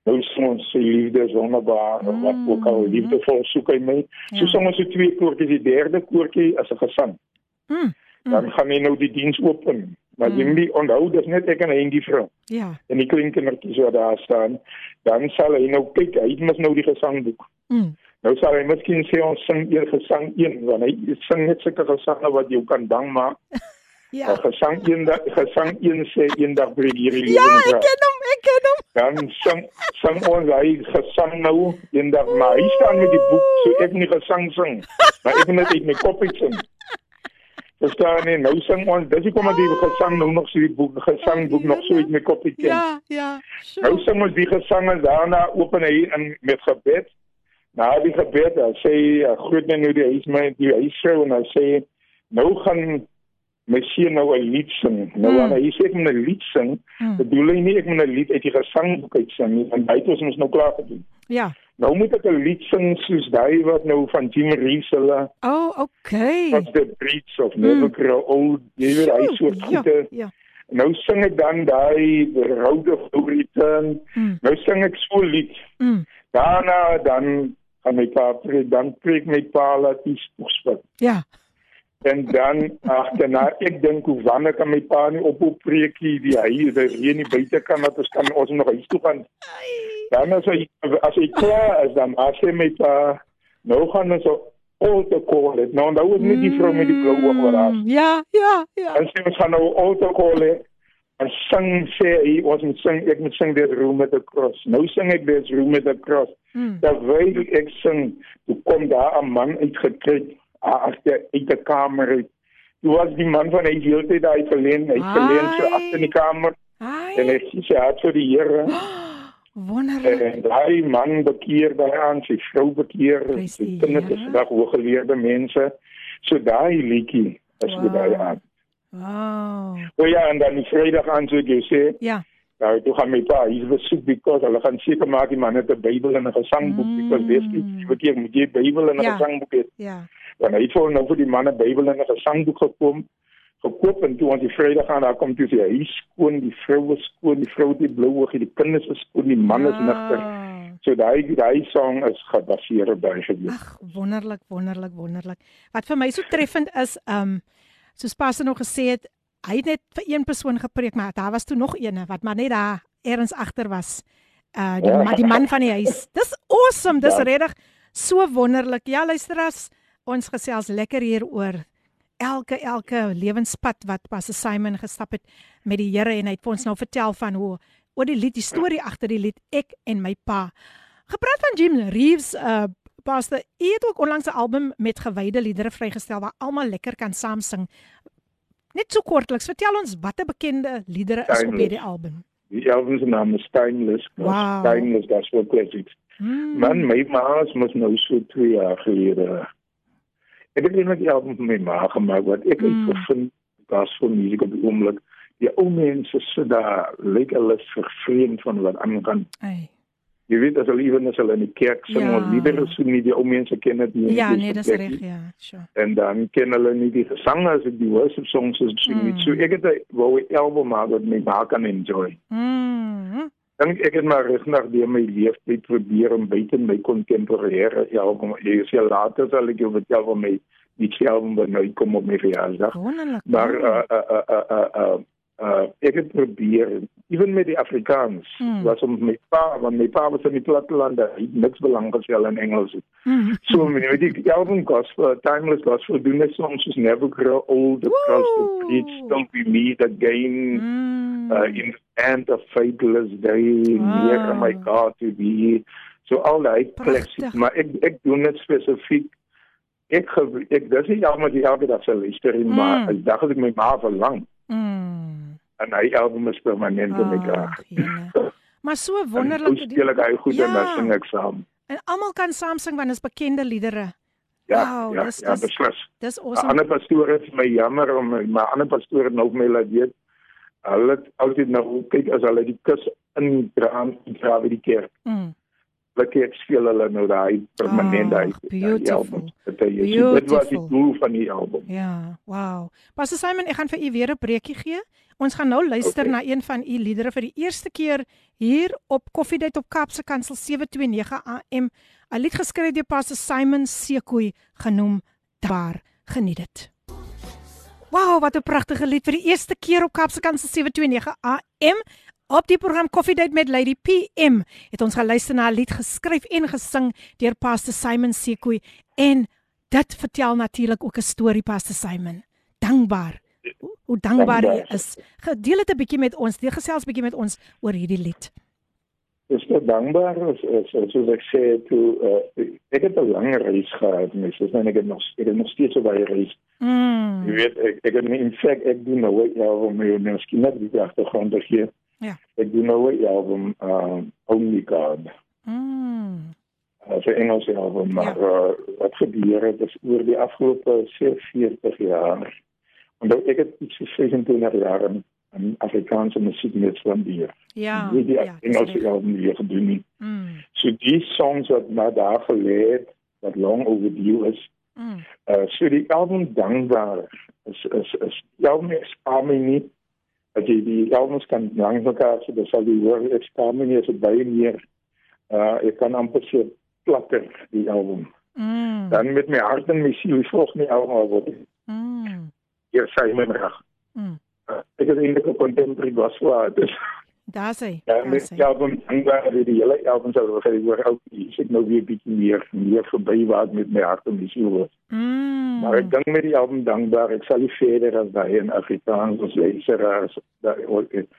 Nou sing ons sy liefde is wonderbaar, mm. wat ook al liefdevol soek hy my. So Ja. sing ons so twee koortjies, die derde koortjie as 'n gesang. Mm. Dan gaan hy nou die diens open. Maar jy Mm. moet onthou dis net ek en hy en die vrou Ja. en die klein kindertjies wat daar staan. Dan sal hy nou kyk, hy het nou die gesangboek. Mm. Nou sal hy miskien sê ons sing eers gesang 1 want hy sing net sulke gesange wat jou kan bang maak. Ja. Ja. Gesang 1 dag gesang 1 sê eendag breek hierdie lewe Ja, in ek ken hom, ek ken hom. Dan sing sing ons hy gesang nou eendag maar hy staan met die boek so ek nie gesang sing. Maar ek net uit my kop uit sing. Verstaan nie, nou sing ons, dis hoekom ek die gesang nou nog so die boek gesangboek nog so uit my kop uit ken. Ja, ja. Nou Sjoe. sing ons die gesange daarna open hy in met gebed. Na die gebed dan sê hy uh, groet my nou die huis my die huisvrou en dan sê hy, nou gaan my seun nou 'n lied sing. Nou Mm. hy sê ek moet 'n lied sing. Mm. Bedoel hy nie ek moet 'n lied uit die gesangboek uit sing nie, want hy het ons nou klaar gedoen. Ja. Nou moet ek 'n lied sing soos daai wat nou van Jim Reeves hulle Oh, okay. wat the breeds of never grow old, jy weet hy soort ja, goede. ja. Nou sing ek dan daai road of no return. Mm. Nou sing ek so 'n lied. Mm. Daarna dan gaan my pa preek, dan preek my pa dat hy spoegspit. Ja. En dan agterna ek dink hoe wanneer kan my pa nie op op preekie die hy die reën nie buite kan dat ons kan ons nog huis toe gaan. Dan as hy as hy klaar is dan as hy my pa nou gaan ons op autocall het. Nou, nou is nie die vrou met die blou oog daar. Mm, Ja, ja, ja. En sy ons gaan nou autocall hê. En sing sê hy ons moet sing ek moet sing dit room met 'n cross. Nou sing ek dit room met 'n cross. Mm. Terwyl ek sing, toe kom daar 'n man uitgetrek agter uit 'n kamer uit. Toe was die man van hy heeltyd daar verleen, hy verleen so agter in die kamer en Ai. hy sê het vir die Here Wonderlik. en daai man bekeer daai aan, sy vrou bekeer, sy kinders is Here. vandag hooggeleerde mense. So daai liedjie is Wow. daai aan. Wow. O ja, en dan die Vrydag aan so ek jou sê, Ja. Nou, toe gaan my pa hier besoek because hulle gaan seker maak die man het 'n Bybel en 'n gesangboek Mm. because basically wat jy moet jy Bybel en 'n Ja. gesangboek hê. Ja. Want hy het nou vir die man 'n Bybel en 'n gesangboek gekom gekoop en toe ons die Vrydag gaan daar kom toe sy huis skoon, die vrou is skoon, die vrou het die blou oog, die kinders is skoon, die man is nigter. Wow. So daai daai song is gebaseer op daai gewees. Ag, wonderlik, wonderlik, wonderlik. Wat vir my so treffend is, um soos Pastor nog gesê het, hy het net vir een persoon gepreek, maar daar was toe nog eene wat maar net daar ergens agter was. Uh die Ja. man, die man van die huis. Dis awesome, dis Ja. regtig so wonderlik. Ja, luisteras, ons gesels lekker hier oor elke elke lewenspad wat Pastor Simon gestap het met die Here en hy het vir ons nou vertel van hoe oor die lied, die storie agter die lied Ek en my pa. Gepraat van Jim Reeves, uh Pastor, u het ook onlangs 'n album met gewyde liedere vrygestel waar almal lekker kan saam sing. Net so kortliks, vertel ons watter bekende liedere is op hierdie album. Die album se naam is Timeless. Wow. Timeless, that's what classics. Hmm. Man, my ma mos nou so 2 jaar gelede. Ek het net die album van my ma gemaak wat ek Mm. mm. gevind gospel musiek op die oomblik. Die ou mense sit daar lyk hulle vervreemd van wat aangaan. Ai. Jy weet as hulle ewen as hulle in die kerk sing Ja. ons liedere so nie die ou mense ken dit nie. Ja, nee, dis reg, nie. ja. Sure. En dan ken hulle nie die gesang as die worship songs is sing nie. Mm. So ek het 'n wou 'n album maak wat my ma kan enjoy. Mm. Dink ek het maar na deur my leeftyd probeer om buite my kontemporêre album jy sê later sal ek jou vertel van my die album wat nou kom op my verjaarsdag maar uh uh uh uh uh, uh, uh ek het probeer ewen met die Afrikaans Hmm. was om my pa want my pa was in die platteland hy niks belang gestel in Engels nie. Mm. so met die album gospel timeless gospel doen net songs soos never grow old across the Woo! streets don't we meet again Mm. uh, in the end of faithless day Wow. near my God to be so al die Pragtig. pleks maar ek ek doen dit spesifiek ek ek dis nie almal die elke dag sal luister nie Mm. maar ek dink as ek my ma verlang Mm. En hy album is permanent in my kraag Ag, jene. Maar so wonderlik wonderlik. hoe speel ek hy goed en dan Ja. sing ek saam En almal kan saam sing want dit is bekende liedere. ja Wow, ja dis- ja dis- beslis Dis Awesome. awesome. ander pastoor is my jammer om maar ander pastoor het nou my laat weet hulle het altyd nou kyk as hulle die kus indraan dra by die kerk Mm wat ek speel hulle nou daai permanent Ag, daai beautiful. daai album. Dit is so, dit was die Beautiful. doel van die album. Ja, wow. Pastor Simon, ek gaan vir u weer 'n breekie gee. Ons gaan nou luister Okay. na een van u liedere vir die eerste keer hier op Koffiedייט op Kaapse Kansel 729 AM. 'n Lied geskryf deur Pastor Simon Sekoe genoem Daar geniet dit. Wow, wat 'n pragtige lied vir die eerste keer op Kaapse Kansel 729 AM. Op die program Koffiedייט met Lady PM het ons geluister na 'n lied geskryf en gesing deur Pastor Simon Sekoe en dit vertel natuurlik ook 'n storie Pastor Simon. Dankbaar. Hoe- Hoe dankbaar jy Dankbaar. is. Gedeel dit 'n bietjie met ons. Deel gesels bietjie met ons oor hierdie lied. Dis so dankbaar as as as soos ek sê toe uh, ek het 'n lang reis gehad, mens. Dis net ek het nog ek het nog steeds so baie reis. Jy Mm. weet ek ek het in fact ek doen nou 'n album met nou miskien net die agtergrond hier. Ja. Ek doen nou 'n album um Only God. Mm. as 'n Engelse album, maar ja. uh, wat gebeur het is oor die afgelope 40 jaar. Onthou ek het iets vir 25 jaar in, in Afrikaanse musiek net spandeer. Ja. nie die ja, Engelse album weer gedoen nie. Mm. So die songs wat na daar gelê het, wat long overdue is, Mm. uh, so die album dankbaar is is is die album spaar my nie. As jy die albums kan langs mekaar so dan sal die hoor ek spaar my nie as dit baie meer uh ek kan amper so platter die album. Mm. Dan met my hart en my siel volg my album word. Mm. Hier sê my reg. Mm. Uh, ek het eintlik 'n contemporary gospel artist. Daar's hy. Ja, met die album dankbaar vir die hele album sou sê hoor ook is ek nou weer bietjie meer meer verby waar met my hart en die siel was. Mm. Maar ek dink met die album dankbaar ek sal nie verder as daai in Afrikaans as luisteraars daai ook ek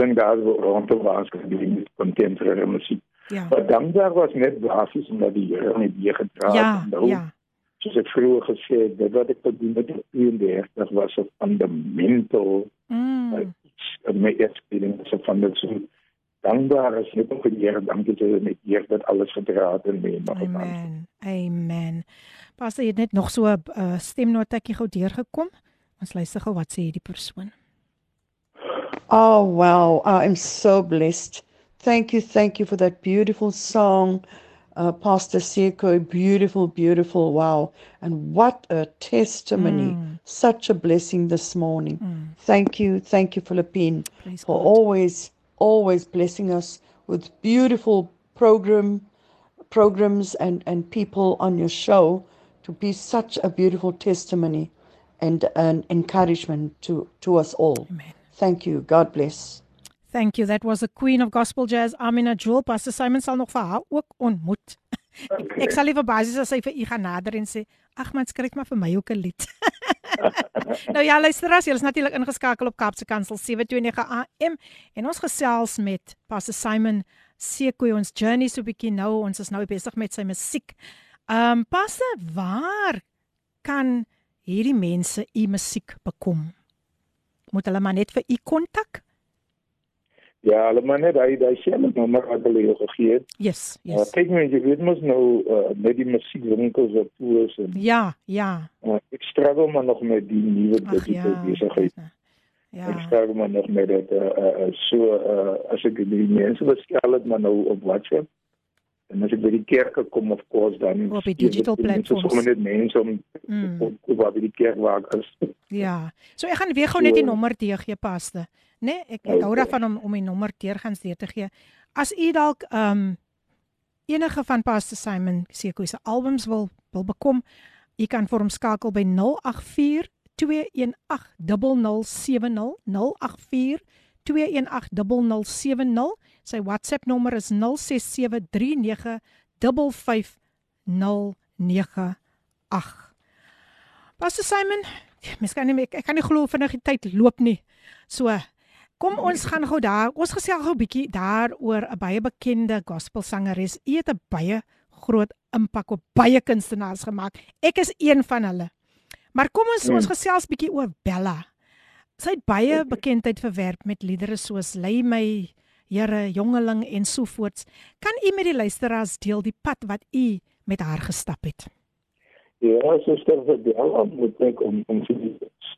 dink daar is rond te was gebeur met contemporary musiek. Ja. Maar dankbaar was net basies omdat die Here net weer gedra Ja, het. Nou, ja. Soos ek vroeër gesê het, dit wat ek gedoen het op 32 was 'n fundamental Mm. Iets in my experience van dit so dankbaar is net om vir die Here dankie te sê met eer dat alles gedra het en mee mag gaan. Amen. Amen. Pastor, jy het net nog so 'n uh, stemnotetjie gou deurgekom. Ons luister gou wat sê die persoon. Oh, wow. I'm so blessed. Thank you. Thank you for that beautiful song, uh, Pastor Seiko. Beautiful, beautiful. Wow. And what a testimony. Such a blessing this morning. Thank you. Thank you, Philippine, Praise for God. always, always blessing us with beautiful program programs and, and people on your show to be such a beautiful testimony and an encouragement to, to us all. Amen. Thank you. God bless. Thank you. That was the Queen of Gospel Jazz, Amina Jewel. Pastor Simon sal nog vir haar ook ontmoet. ek, ek sal nie verbaas wees as hy vir u gaan nader en sê, "Ag man, skryf maar vir my ook 'n lied." nou ja, luisteraars, julle is natuurlik ingeskakel op Kaapse Kansel 729 AM en ons gesels met Pastor Simon Sekoe ons journey so 'n bietjie nou. Ons is nou besig met sy musiek. Ehm um, Pastor, waar kan hierdie mense u musiek bekom? Moet hulle maar net vir u kontak? Ja, hulle maar net hy hy sê net nommer wat hulle jou gegee het. Yes, Ja, yes. kyk maar jy weet mos nou uh, met die musiekwinkels wat toe is en Ja, ja. uh, ek struggle maar nog met die nuwe Ag ja. digitale besigheid. Ja. Ek struggle maar nog met dit uh, uh, uh, so uh, as ek die mense bestel het maar nou op WhatsApp en as ek by die kerke kom of course dan Op die digital dit platforms. sommer net mense om Mm. op op wat by die kerk waar ek is. Ja. So ek gaan weer gou net die nommer deur gee paste. Nee, ek ek hou daarvan om om die nommer deurgangs deur te gee. As u dalk ehm um, enige van Pastor Simon Sekoe se albums wil wil bekom, u kan vir hom skakel by 084 2180070 084 2180070 sy WhatsApp nommer is 0673955098 Pastor Simon, mens kan nie meer- ek kan nie glo vinnig die tyd loop nie. So, kom ons gaan gou daar. Ons gesels gou 'n bietjie daaroor 'n baie bekende gospelsangeres. U het 'n baie groot impak op baie kunstenaars gemaak. Ek is een van hulle. Maar kom ons ons gesels bietjie oor Bella. Sy het baie bekendheid verwerf met liedere soos Lei my Here, Jongeling en so voorts. Kan u met die luisteraars deel die pad wat u met haar gestap het? Ja, suster vir die al moet ek om om te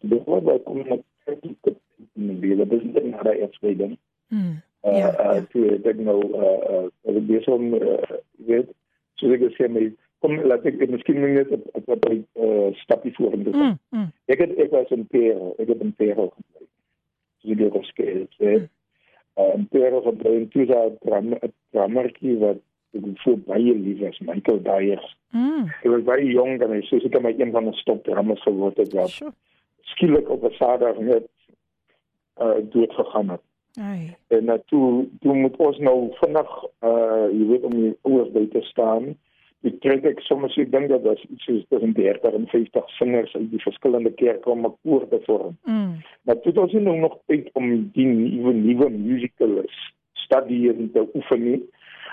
doen wat ek kom met te wil dis net na daai uitspreiding. Hmm. Uh, Ja, uh, ja. toe ek nou uh uh ek besig om uh, weet so ek sê my kom laat ek miskien net op op op 'n uh, stapie vorentoe. Mm, mm. Ek het ek was in Pero, ek het in Pero gebly. So jy het geskei, hè. Uh, in Pero gebly en toe daar dram dramertjie wat ek voel baie lief is, Michael Dyers. Mm. Ek was baie jong en hy sê seker my een van die stopdrammers geword het wat Sjoe. skielik op 'n Saterdag net uh dood gegaan het. Ai. En uh, toe toe moet ons nou vinnig uh jy weet om die ouers by te staan. Ek trek ek soms ek dink dat daar iets soos tussen 30 en 50 singers uit die verskillende kerke om 'n koor te vorm. Mm. Maar toe het ons nou nog tyd om die nuwe nuwe musical studie en te oefen nie.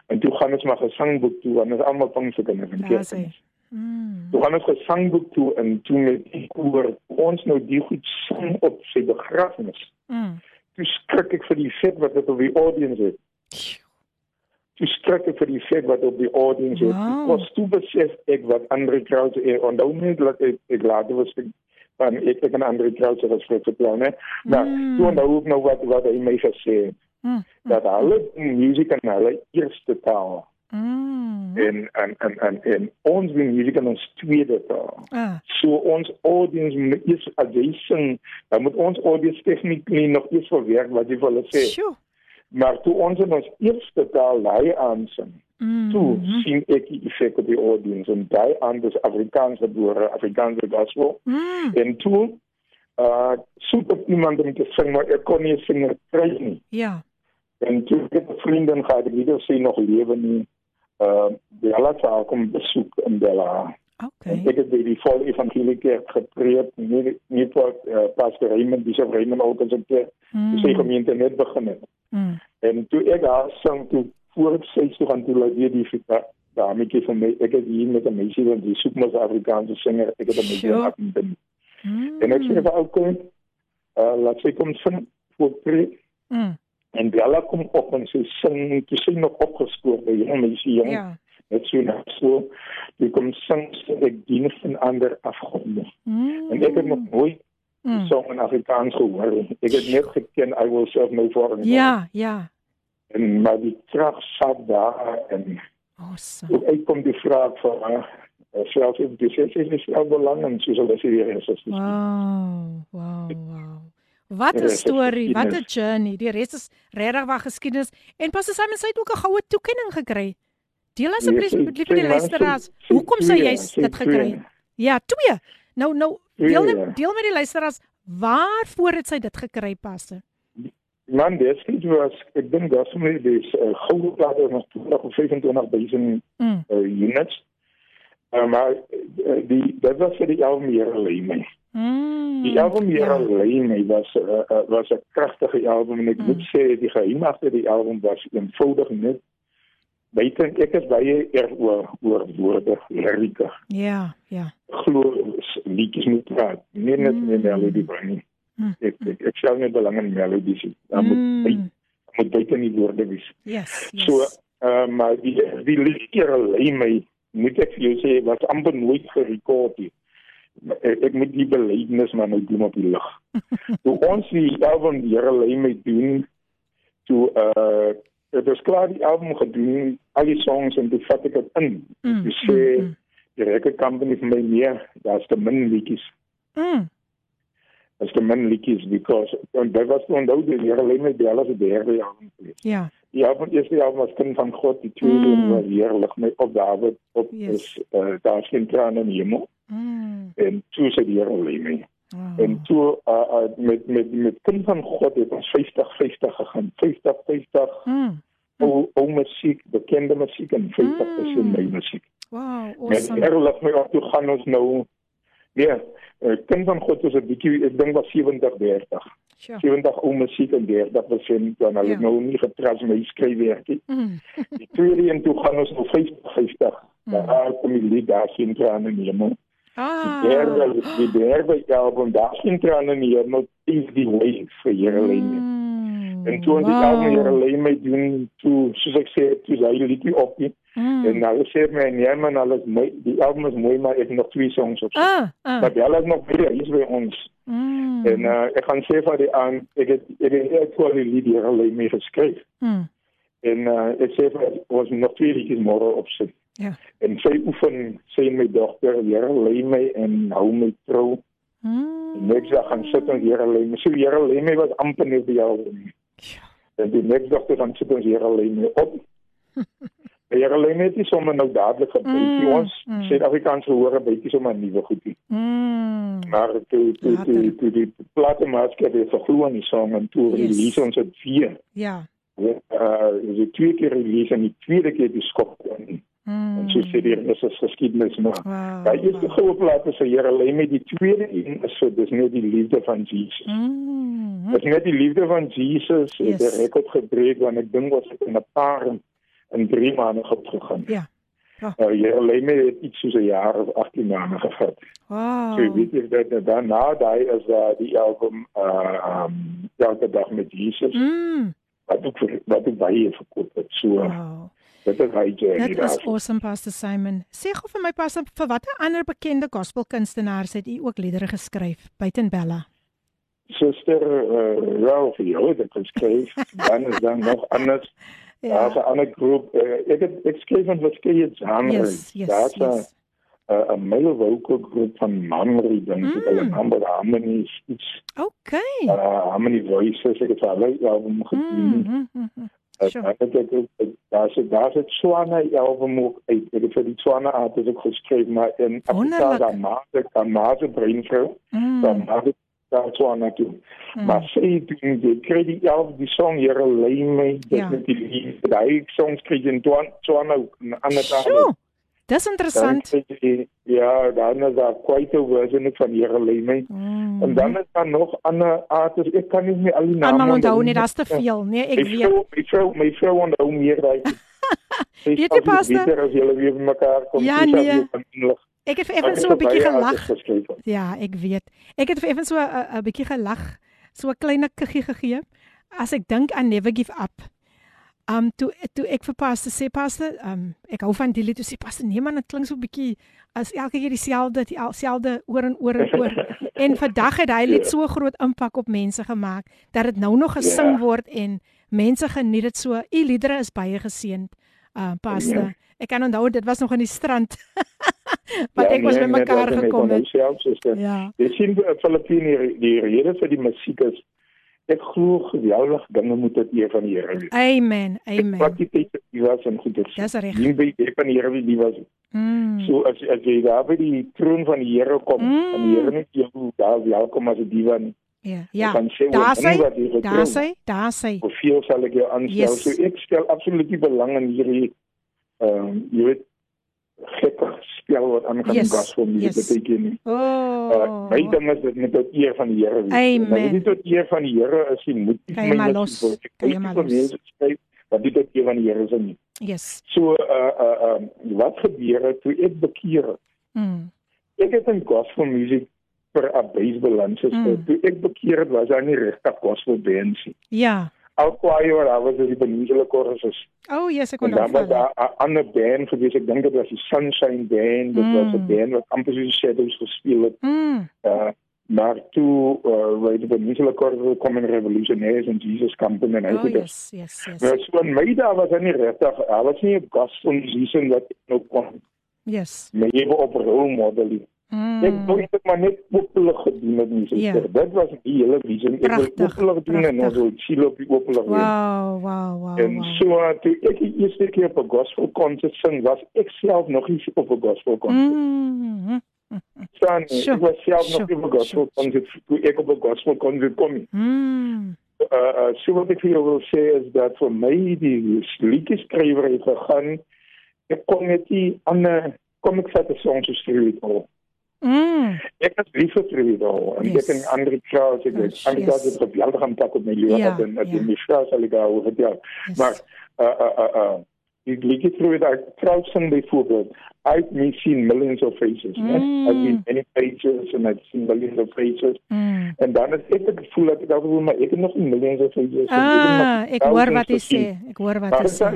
En toe gaan ons maar gesangboek toe en ons almal van se kinders en sê. kerke. Mm. Toe gaan ons gesangboek toe en toe met die koor ons nou die goed sing op sy begrafnis. Mm. Toe skrik ek vir die vet wat dit op die audience het. Toe skrik ek vir die vet wat op die audience het. Wow. Ek was toe besef ek wat Andre Krause en onthou net dat ek ek later was ek van ek ek en Andre Krause was vir vertel, né? Nou, Mm. toe onthou ek nou wat wat hy my gesê het. Mm. Dat hulle musiek in hulle eerste taal Mm. en en en en, en ons doen musiek in ons tweede taal. Ah. So ons audience moet eers as jy sing, dan moet ons audience technically nog eers verwerk wat jy vir hulle sê. Sjoe. Maar toe ons in ons eerste taal daai aansing, Mm. toe sien ek die effek op die audience en daai aan dis Afrikaans gebore, Afrikaanse gospel. Mm. En toe uh soek op iemand om te sing, maar ek kon nie sing kry nie. Ja. En ek het 'n vriendin gehad, ek weet of sy nog lewe nie. Uh Bella sou kom besoek in Bella. Okay. En ek het by die volle evangelie kerk gepreek, nie nie tot uh, pastor Raymond, dis of Raymond ook as ek mm. sy gemeente net begin het. Mm. En toe ek daar sang toe voor sy toe gaan toe laat weer die dametjie van my ek het hier met 'n meisie wat die soek mos Afrikaanse sanger ek het 'n meisie Sure. in bin. Mm. En ek sê vir ou kom uh, laat sy kom sing voor preek Mm. En Bella kom op en sy sing toe sy nog opgeskoor by jong meisie jong Ja. net so na so toe kom sing sy ek dien van ander afgronde Mm. en ek het nog nooit Mm. song in Afrikaans gehoor ek het net geken I will serve no foreign. Ja, ja. en maar die krag sat daar en Awesome. Ek kom die vraag van selfs in die sessie is wel belang en soos hulle sê hier is. Wow, wow, wow. Wat 'n Die is storie, wat 'n journey. Die res is regtig waar geskiedenis. En Pastor Simon sê hy het ook 'n goue toekenning gekry. Deel asseblief Nee, sy- met liewe sy- luisteraars. sy- Hoekom twee, jy sy dit gekry? Ja, twee. Nou nou deel ja. deel met die luisteraars waarvoor het sy dit gekry, Pastor? Man, dit is was ek dink dat sommer dis uh, goue plate nog 20 of 25000 Mm. uh, units. Uh, maar uh, die dat was vir die album Here lê my. Mm. Die album Here ja. lê my was uh, uh, was 'n kragtige album en ek Mm. moet sê die geheim agter die album was eenvoudig net Buite ek is baie eer oor oor woorde, lirieke. Ja, ja. glo liedjies moet praat, nie net Mm. mm. melodie bring nie. Mm. Ek ek, ek stel nie belang in melodies nie. Daar moet Mm. moet buite nie woorde wees. Yes, yes. So, uh, maar die die liedjie lê my moet ek vir jou sê was amper nooit gerekord nie. Maar Ek, ek moet die belydenis maar nou doen op die lig. toe ons die album die Here lê my doen toe uh dit was klaar die album gedoen, al die songs en toe vat ek dit in. Mm, Toe sê mm, mm. die record company vir my nee, daar's te min liedjies. Mm. as the min liedjies because en dit was toe onthou die Here lê my bel as die derde jaar. Ja. Die album eerste jaar was kind van God, die tweede Mm. was heerlik my op Dawid op Yes. is uh, daar geen trane in die hemel Mm. en toe sê die Here lê my. Wow. En toe uh, uh, met met met kind van God het ons 50 50 gegaan. 50 50 Mm. ou ou musiek, bekende musiek en 50% Mm. my musiek. Wow, Met awesome. Here laat my op toe gaan ons nou Ja, uh, kind van God is 'n bietjie ek dink was 70 30. Sure. 70 ou musiek en 30% dan hulle Ja. ja. nou nie getras my skryfwerk nie. Mm. Die tweede een toe gaan ons nou 50 50. Mm. Daar kom die lied daar sien trane in die hemel. Ah. Die derde die derde album daar sien trane in die hemel is die way vir Here my. Mm. En toe ons die album Here lê my doen toe soos ek sê toe die liedjie op nie. Mm. En nou sê my nee man alles mooi die album is mooi maar ek nog twee songs op. Ah, ah. Maar hulle is nog baie hier by ons. Mm. En uh, ek gaan sê vir die aan ek het ek het ek het die lied Here lê my geskryf. Mm. En uh, ek sê vir ons nog twee liedjies môre op sit. Ja. En sy oefen sê my dogter, Here lê my en hou my trou. Mm. Net dag gaan sit en Here lê my. So Here lê my was amper net die album. Ja. En die net dogter gaan sit en Here lê my op. Here lê my nie sommer nou dadelik gebeur. Mm, ons mm. Suid-Afrikaans gehoor 'n bietjie sommer nuwe goedie. Mm. Maar toe toe Later. toe toe die platemaatskappy het verglo aan die song en toe Yes. release ons dit weer. Ja. Uh, is die twee keer release en die tweede keer die skop in. Mm. En so sê die res is geskiedenis maar. Wow. Daai eerste goue plaat is vir Here lê met die tweede een is so dis net die liefde van Jesus. Mm. Dis net die liefde van Jesus het Yes. die rekord gebreek want ek dink was ek in 'n paar in, in 3 maande gegaan. Ja. Ja. Uh, Here lê met iets soos 'n jaar of 18 maande gevat. Wow. So weet jy dat daarna daai is uh, die album uh um elke dag met Jesus Mm. wat ook vir- wat ook baie verkoop het. So Wow. Dit is baie journey Dit is awesome Pastor Simon. Sê gou vir my Pastor, vir watter ander bekende gospelkunstenaars het u ook liedere geskryf buiten Bella? Suster uh, Ralph jou het geskryf. dan is dan nog anders. Ja. Daar's 'n ander groep. Uh, ek het ek skryf van verskeie genres. Yes, yes, Daar's 'n yes. 'n male vocal groep van Manri dink ek Mm. hulle naam by Harmony iets. Okay. Uh, Harmony Voices ek het hulle album gedoen. Mm, mm, mm, mm. Uh, Sure. Ek het ook daar's daar's 'n Swana album ook uit. Ek het vir die Swana artist ook geskryf maar in Afrika Wonderlik. daar maak ek dan maak 'n breinvrou. Dan Mm. maak ek daar Tswana toe. Mm. Maar sê doen jy kry die 11 die song Here lei my dis Ja. met die lied. Daai songs kry jy in Tswana Tswana ook in ander tale. Sjoe. Dis interessant. Dan jy- Ja, dan is daar quite a version van my. Mm. En dan is daar nog ander artists. Ek kan nie meer al die name Almal onthou nie, nie. daar's te veel. Nee, ek My weet. vrou, my vrou, my vrou onthou meer daai. Weet jy, die Pastor? beter as julle weer mekaar kom. Ja, nee. Ek het effens ek so 'n bietjie gelag. Ja, ek weet. Ek het effens so 'n 'n bietjie gelag, so 'n klein kuggie gegee as ek dink aan Never Give Up. Um toe toe ek vir Pastor sê Pastor, um ek hou van die lied, toe sê Pastor, nee man, dit klink so 'n bietjie as elke keer dieselfde, dieselfde oor en oor en oor. en vandag het hy lied Ja. so groot impak op mense gemaak dat dit nou nog gesing Ja. word en mense geniet dit so. U liedere is baie geseënd. Uh Pastor. Ja. Ek kan onthou dit was nog in die strand. Wat Ja, ek was nee, met nee, mekaar gekom het. suster. Ja. Jy sien Filippine die, die rede vir die musiek is ek glo geweldig dinge moet dit eer van die Here wees. Amen. Amen. Wat die tyd die was en goed is. Dis reg. Nie by die van die Here wie die was. Mm. So as as jy daar by die troon van die Here kom, Mm. en die Here net jou daar welkom as 'n diva nie. Ja, ja. Dan sê Daar ons, "Nee, sy, wat jy getrou daar sy, daar sy. Hoeveel sal ek jou aanstel? Yes. So ek stel absoluut nie belang in hierdie ehm um, jy weet gekke spel wat aangaan Yes, yes. gospel musiek yes. beteken nie. Oh. Uh, my ding is dit met tot eer van die Here wees. Amen. Maar dit tot eer van die Here is nie moet nie Kan jy my maar los. Kan jy maar los. skryf wat dit tot eer van die Here is nie. Yes. So uh uh um, wat gebeur het toe ek bekeer het? Mm. Ek het in gospel musiek vir 'n base balans gespeel. Mm. Toe ek bekeer het, was daar nie regtig gospel bands nie. Ja. Al kwaai oor, daar was die Peninsula choruses. Oh, yes, ek En onthou. dan was van daar 'n ander band gewees. Ek dink dit was die Sunshine Band. Dit was 'n Mm. band wat amper soos Shadows gespeel het. Mm. Uh, maar toe uh, weet die Peninsula choruses kom in Revolutionaries en Jesus Company en hy Oh, yes, yes, yes. Nou so in my dae was hy nie regtig, daar was nie 'n gospel musician wat ek nou kon Yes. my lewe op role model. nie. Ek Mm. wou net maar net populair gedoen met musiek. Ja. Dit was die hele visie. Ek wil Pragtig, populair doen en ons wil chill op die wees. Wow, wow, wow. En wow. so toe ek die eerste keer op 'n gospel konsert sing, was ek self nog nie op 'n gospel konsert. Mm. Staan, Sure, ek was self nog sure, nie op 'n gospel sure. konsert toe ek op 'n gospel konsert kom. nie. Mm. Uh, uh so wat ek vir jou wil sê is dat vir my die liedjeskrywer het gegaan. Ek kon net nie ander kom ek vat 'n song so skryf al. Mm. Ek het lief vir Trinidad en Yes. ek en ander vrouens ek Yes, ander yes. het geweldig aanpak op my lewe gehad en ja. die my vrou sal ek daar oor vertel. Yes. Maar uh uh uh uh die liedjie Trinidad vrou sing byvoorbeeld I've me seen millions of faces. Mm. I've seen many faces and I've seen millions of faces. Mm. En dan is ek het gevoel dat ek daar voel maar ek het nog nie millions of faces. Ah, ek hoor wat jy sê. Ek hoor wat jy sê.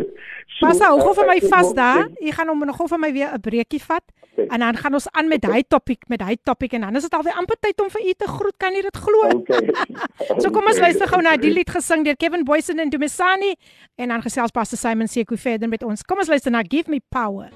Pas hou gou vir my vas daar. Jy gaan hom nog gou vir my weer 'n breekie vat. En dan gaan ons aan met daai topik, met daai topik en dan is dit alweer amper tyd om vir u te groet. Kan jy dit glo? Okay. So kom ons luister gou na die lied gesing deur Kevin Boysen en Dumisani en dan gesels Pastor Simon Seku verder met ons. Kom ons luister na Give Me Power.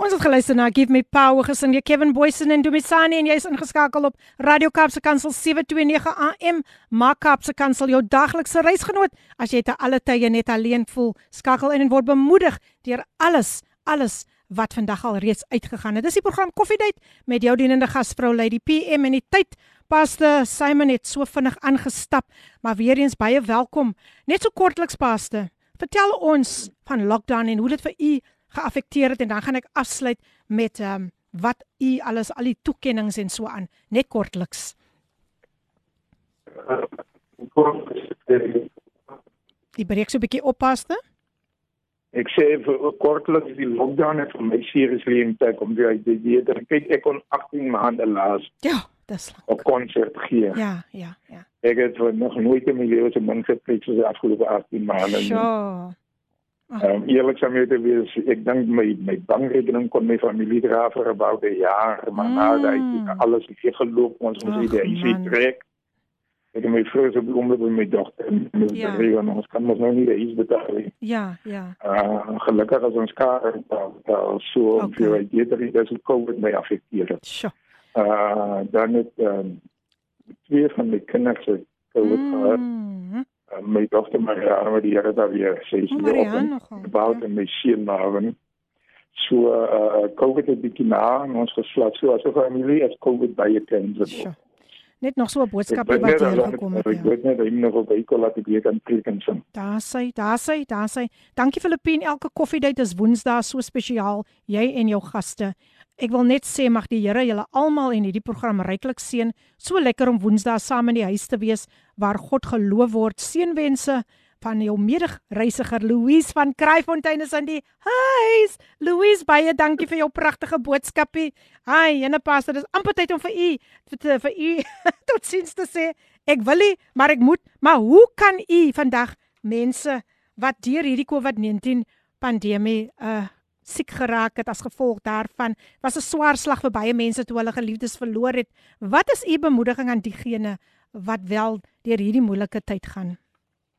Ons het geluister na Give Me Power gesing deur Kevin Boysen en Dumisani en jy's ingeskakel op Radio Kaapse Kansel 729 AM. Maak Kaapse Kansel jou daglikse reisgenoot. As jy te alle tye net alleen voel, skakel in en word bemoedig deur alles, alles wat vandag al reeds uitgegaan het. Dis die program Koffiedייט met jou dienende gasvrou Lady PM en die tyd Pastor Simon het so vinnig aangestap, maar weer eens baie welkom. Net so kortliks Pastor, vertel ons van lockdown en hoe dit vir u geaffekteer het en dan gaan ek afsluit met ehm um, wat u alles al die toekennings en so aan, net kortliks. Die breek so 'n bietjie op Pastor. Ek sê vir kortliks die lockdown het vir my seriously impact om weer uit die dat kyk ek kon 18 maande laas Ja, dis lank. 'n konsert gee. Ja, ja, ja. Ek het nog nooit in my lewe so min gepreek soos die afgelope 18 maande. Sjoe. Ehm um, eerliksaam moet ek wees, ek dink my my bankrekening kon my familie dra vir about 'n jaar, maar mm. nou ek alles het geloop, ons moes Ag, weer die huis man. trek. Ek en my vrou se oomblik met my dogter. Ons Ja. ja. ons kan mos nou nie die huis betaal nie. Ja, ja. Uh, gelukkig as ons kar betaal so Okay. vir jy weet dat dit COVID my affekteer het. Sjoe. Uh dan het um, twee van my kinders het COVID mm. gehad Mm. Uh, my dogter Marianne wat die Here daar weer sê sy Oh, op Marianne en nogal. about en my seun Marvin. So uh COVID het bietjie na en ons geslat so as 'n familie as COVID baie kinders. Sjoe. net nog so 'n Ek boodskapie weet wat net hier dat gekom ek het. ek Ja. weet net dat hy nog op Bybel laat ek weer kan preek en sing. Daar sê, daar sê, daar sê. Dankie Filippien, elke koffiedייט is Woensdae so spesiaal, jy en jou gaste. Ek wil net sê mag die Here julle almal en hierdie program ryklik seën. So lekker om Woensdae saam in die huis te wees waar God geloof word. Seënwense van jou medereisiger Louise van Kraaifontein is in die huis. Louise, baie dankie vir jou pragtige boodskapie. Hi, ene pastor, dis amper tyd om vir u vir, vir u totsiens te sê. Ek wil nie, maar ek moet. Maar hoe kan u vandag mense wat deur hierdie COVID-19 pandemie uh siek geraak het as gevolg daarvan was 'n swaar slag vir baie mense toe hulle geliefdes verloor het. Wat is u bemoediging aan diegene wat wel deur hierdie moeilike tyd gaan?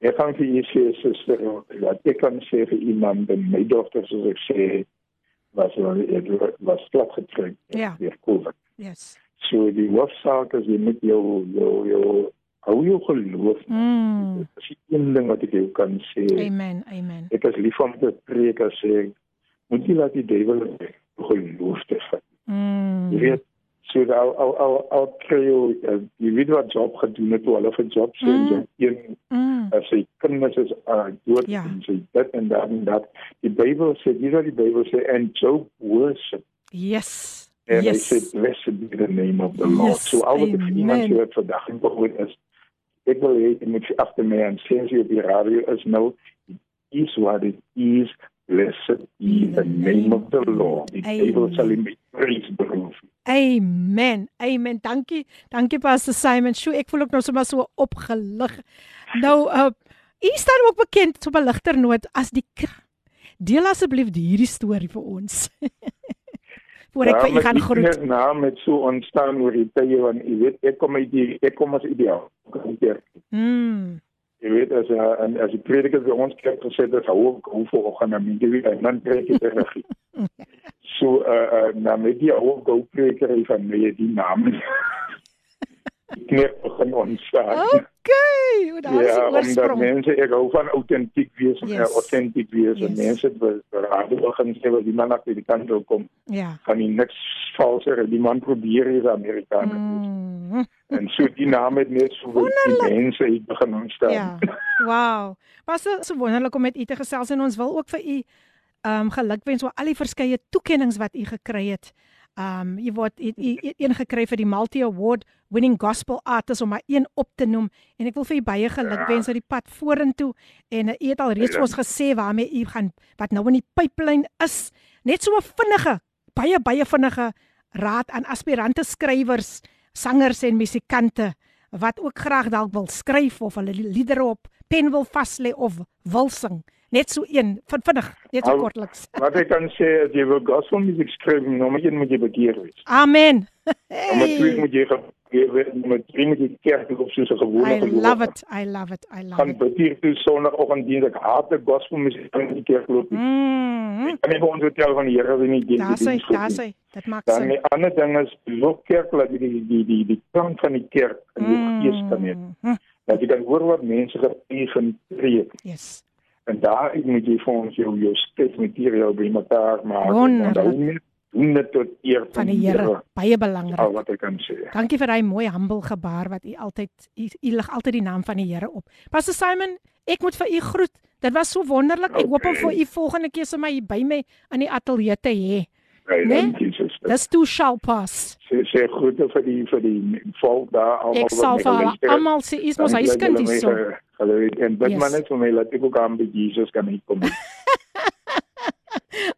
Ek kan vir u sê suster dat ek kan sê vir iemand en my dogter soos ek sê was ek was plat getrek Ja. deur COVID. Yes. So die hoofsaak is jy moet jou jou jou hou jou geloof. Mm. Dit is die een ding wat ek jou kan sê. Amen. Amen. Ek is lief om te preek as sê moet jy laat die duiwel geloof te vat. Mm. Jy weet so al al al al jy uh, jy weet wat job gedoen het toe hulle vir job sê Mm. mm. een Mm. as sy kinders is uh, dood Ja. en sy dit en dat en dat die Bybel sê dis wat die Bybel sê en Job worship Yes. en hy Yes. sê blessed be the name of the Lord Yes, so al wat ek vir iemand sê wat vandag in behoort is ek wil hê jy moet agter my en sê as jy op die radio is nou is what it is blessed be the name of the Lord die Bybel sal hom met prys beroof Amen. Amen. Dankie. Dankie Pastor Simon. Sjoe, ek voel ook nou sommer so opgelig. Nou, uh u staan ook bekend op 'n ligter noot as die Deel asseblief hierdie storie vir ons. Voor ek vir u gaan groet. Ja, naam het so ontstaan oor die tye want jy weet ek kom uit die ek kom as ideaal. Mm. Jy weet as uh, en as die prediker by ons kerk gesê het hou hou voor gaan na my weet en dan preek jy terug. so uh, uh na my die ou go preker hy van my die naam. Kneep begin ontstaan. Okay, hoe daar is Ja, die omdat oorsprong. mense ek hou van autentiek wees en Yes. yes. autentiek wees Yes. en mense be- beraad begin sê wat die man agter die kant wil kom. Ja. Gaan nie niks valser die man probeer hier Amerikaner. Mm. En so die naam het net so die mense hier begin ontstaan. Ja. Wow. Was so, so wonderlik om met u te gesels en ons wil ook vir u ehm um, gelukwens oor al die verskeie toekenninge wat u gekry het. Um, jy word een gekry vir die Multi Award winning gospel artist om maar een op te noem en ek wil vir u baie gelukwens uit die pad vorentoe en u het al reeds vir ons gesê waarmee u gaan wat nou in die pipeline is. Net so 'n vinnige, baie baie vinnige raad aan aspirante skrywers, sangers en musikante wat ook graag dalk wil skryf of hulle liedere op pen wil vas lê of wil sing. Net so een, vin- vinnig, net so kortliks. Wat ek kan sê as jy wil gospel musiek skryf, nommer 1 moet jy bekeer wees. Amen. Nommer 2 Hey, moet jy gekeer wees, nommer 3 moet jy kerk toe op soos 'n gewone I gelowige. love it. I love it. I love Gaan it. bekeer toe sonoggend dien ek haat die gospel musiek in die kerk loop. Mm. Ek kan nie vir ons vertel van die Here wie nie die Daar sê, daar sê, dit maak Dan sin. die ander ding is loop kerk laat jy die die die die klank van die kerk in jou gees kan hê. Mm. Dat jy kan hoor wat mense gepreek en preek. Yes. En daar moet jy vir ons jou jou skrifmateriaal bymekaar maak. En dan doen dit tot eer Van die Here, baie belangrik. Al wat ek kan sê. Dankie vir daai mooi humble gebaar wat u altyd u, u lig altyd die naam van die Here op. Pastor Simon, ek moet vir u groet. Dit was so wonderlik. Ek hoop om Okay. vir u volgende keer sommer hier by my in die ateljee te hê. Hey, Nee? Dankie. Dis toe shall pass. Sê sê groete vir die vir die volk daar almal. Ek sal vir almal sê is mos huiskind hierso. Hallo en bid Yes. maar net vir my laat ek ook aan by Jesus kan hier kom.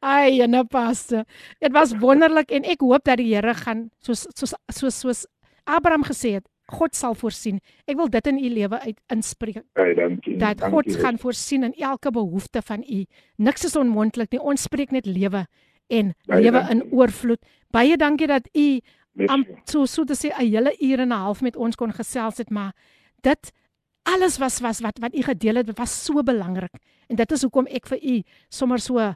Ai, en pastor. Dit was wonderlik en ek hoop dat die Here gaan soos soos soos soos Abraham gesê het, God sal voorsien. Ek wil dit in u lewe uit inspreek. Hey, dankie. dat dankie, God gaan voorsien in elke behoefte van u. Niks is onmoontlik nie. Ons spreek net lewe en Baie lewe in oorvloed. Baie dankie dat u am so so te sê 'n hele uur en 'n half met ons kon gesels het, maar dit alles was was wat wat u gedeel het was so belangrik. En dit is hoekom ek vir u sommer so uh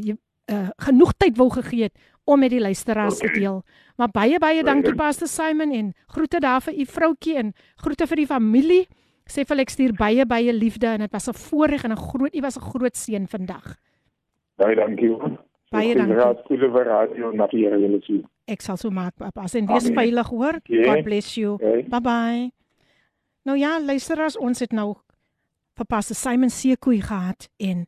jy uh genoeg tyd wou gegee het om met die luisteraars Okay. te deel. Maar baie baie dankie dankie. Pastor Simon en groete daar vir u vroutjie en groete vir die familie. Sê vir ek stuur baie baie liefde en dit was 'n voorreg en 'n groot u was 'n groot seën vandag. Baie dankie. Baie dankie. Raad goeie vir radio na die Here julle sien. Ek sal so maak, pappa. En wees Amen. veilig, hoor. Okay. God bless you. Okay. Bye bye. Nou ja, luisteraars, ons het nou vir Pastor Simon Sekoe gehad en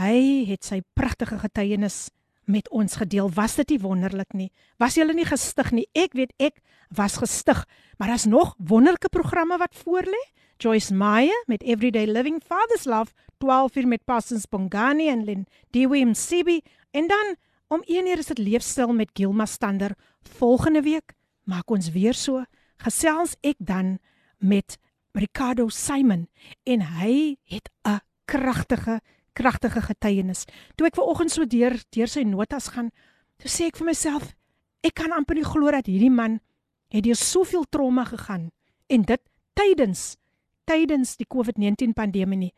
hy het sy pragtige getuienis met ons gedeel. Was dit nie wonderlik nie? Was jy nie gestig nie? Ek weet ek was gestig, maar daar's nog wonderlike programme wat voorlê. Joyce Meyer met Everyday Living Father's Love 12 uur met Pastors Bongani en Lynn Dewey Msibi en dan om 1 uur is dit leefstyl met Gilma Stander. Volgende week maak ons weer so gesels ek dan met Ricardo Simon en hy het 'n kragtige kragtige getuienis. Toe ek ver oggend so deur deur sy notas gaan, toe sê ek vir myself, ek kan amper nie glo dat hierdie man het deur soveel trauma gegaan en dit tydens tydens die COVID-19 pandemie nie.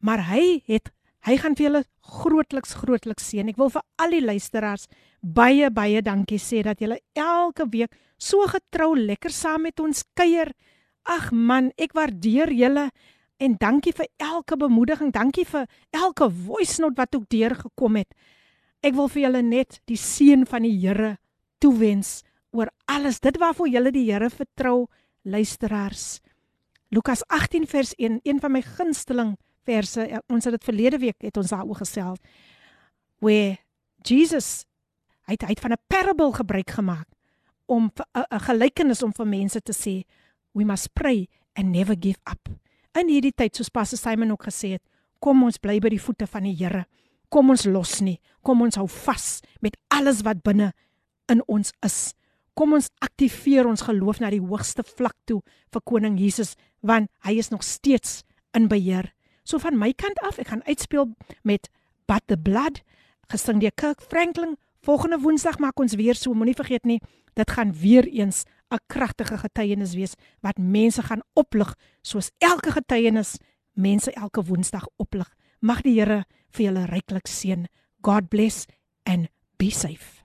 Maar hy het hy gaan vir julle grootliks grootliks seën. Ek wil vir al die luisteraars baie baie dankie sê dat julle elke week so getrou lekker saam met ons kuier. Ag man, ek waardeer julle en dankie vir elke bemoediging. Dankie vir elke voice note wat ook deurgekom het. Ek wil vir julle net die seën van die Here toewens oor alles dit waarvoor julle die Here vertrou, luisteraars. Lukas 18 vers 1, een van my gunsteling verse. Ja, Ons het dit verlede week het ons daaroor gesels. Where Jesus hy het, hy het van 'n parable gebruik gemaak om 'n gelykenis om vir mense te sê we must pray and never give up. In hierdie tyd soos Pastor Simon ook gesê het, kom ons bly by die voete van die Here. Kom ons los nie. Kom ons hou vas met alles wat binne in ons is. Kom ons aktiveer ons geloof na die hoogste vlak toe vir koning Jesus want hy is nog steeds in beheer. So van my kant af, ek gaan uitspeel met But the Blood gesing deur Kirk Franklin. Volgende Woensdag maak ons weer so, moenie vergeet nie, dit gaan weer eens 'n kragtige getuienis wees wat mense gaan oplig soos elke getuienis mense elke Woensdag oplig. Mag die Here vir julle ryklik seën. God bless and be safe.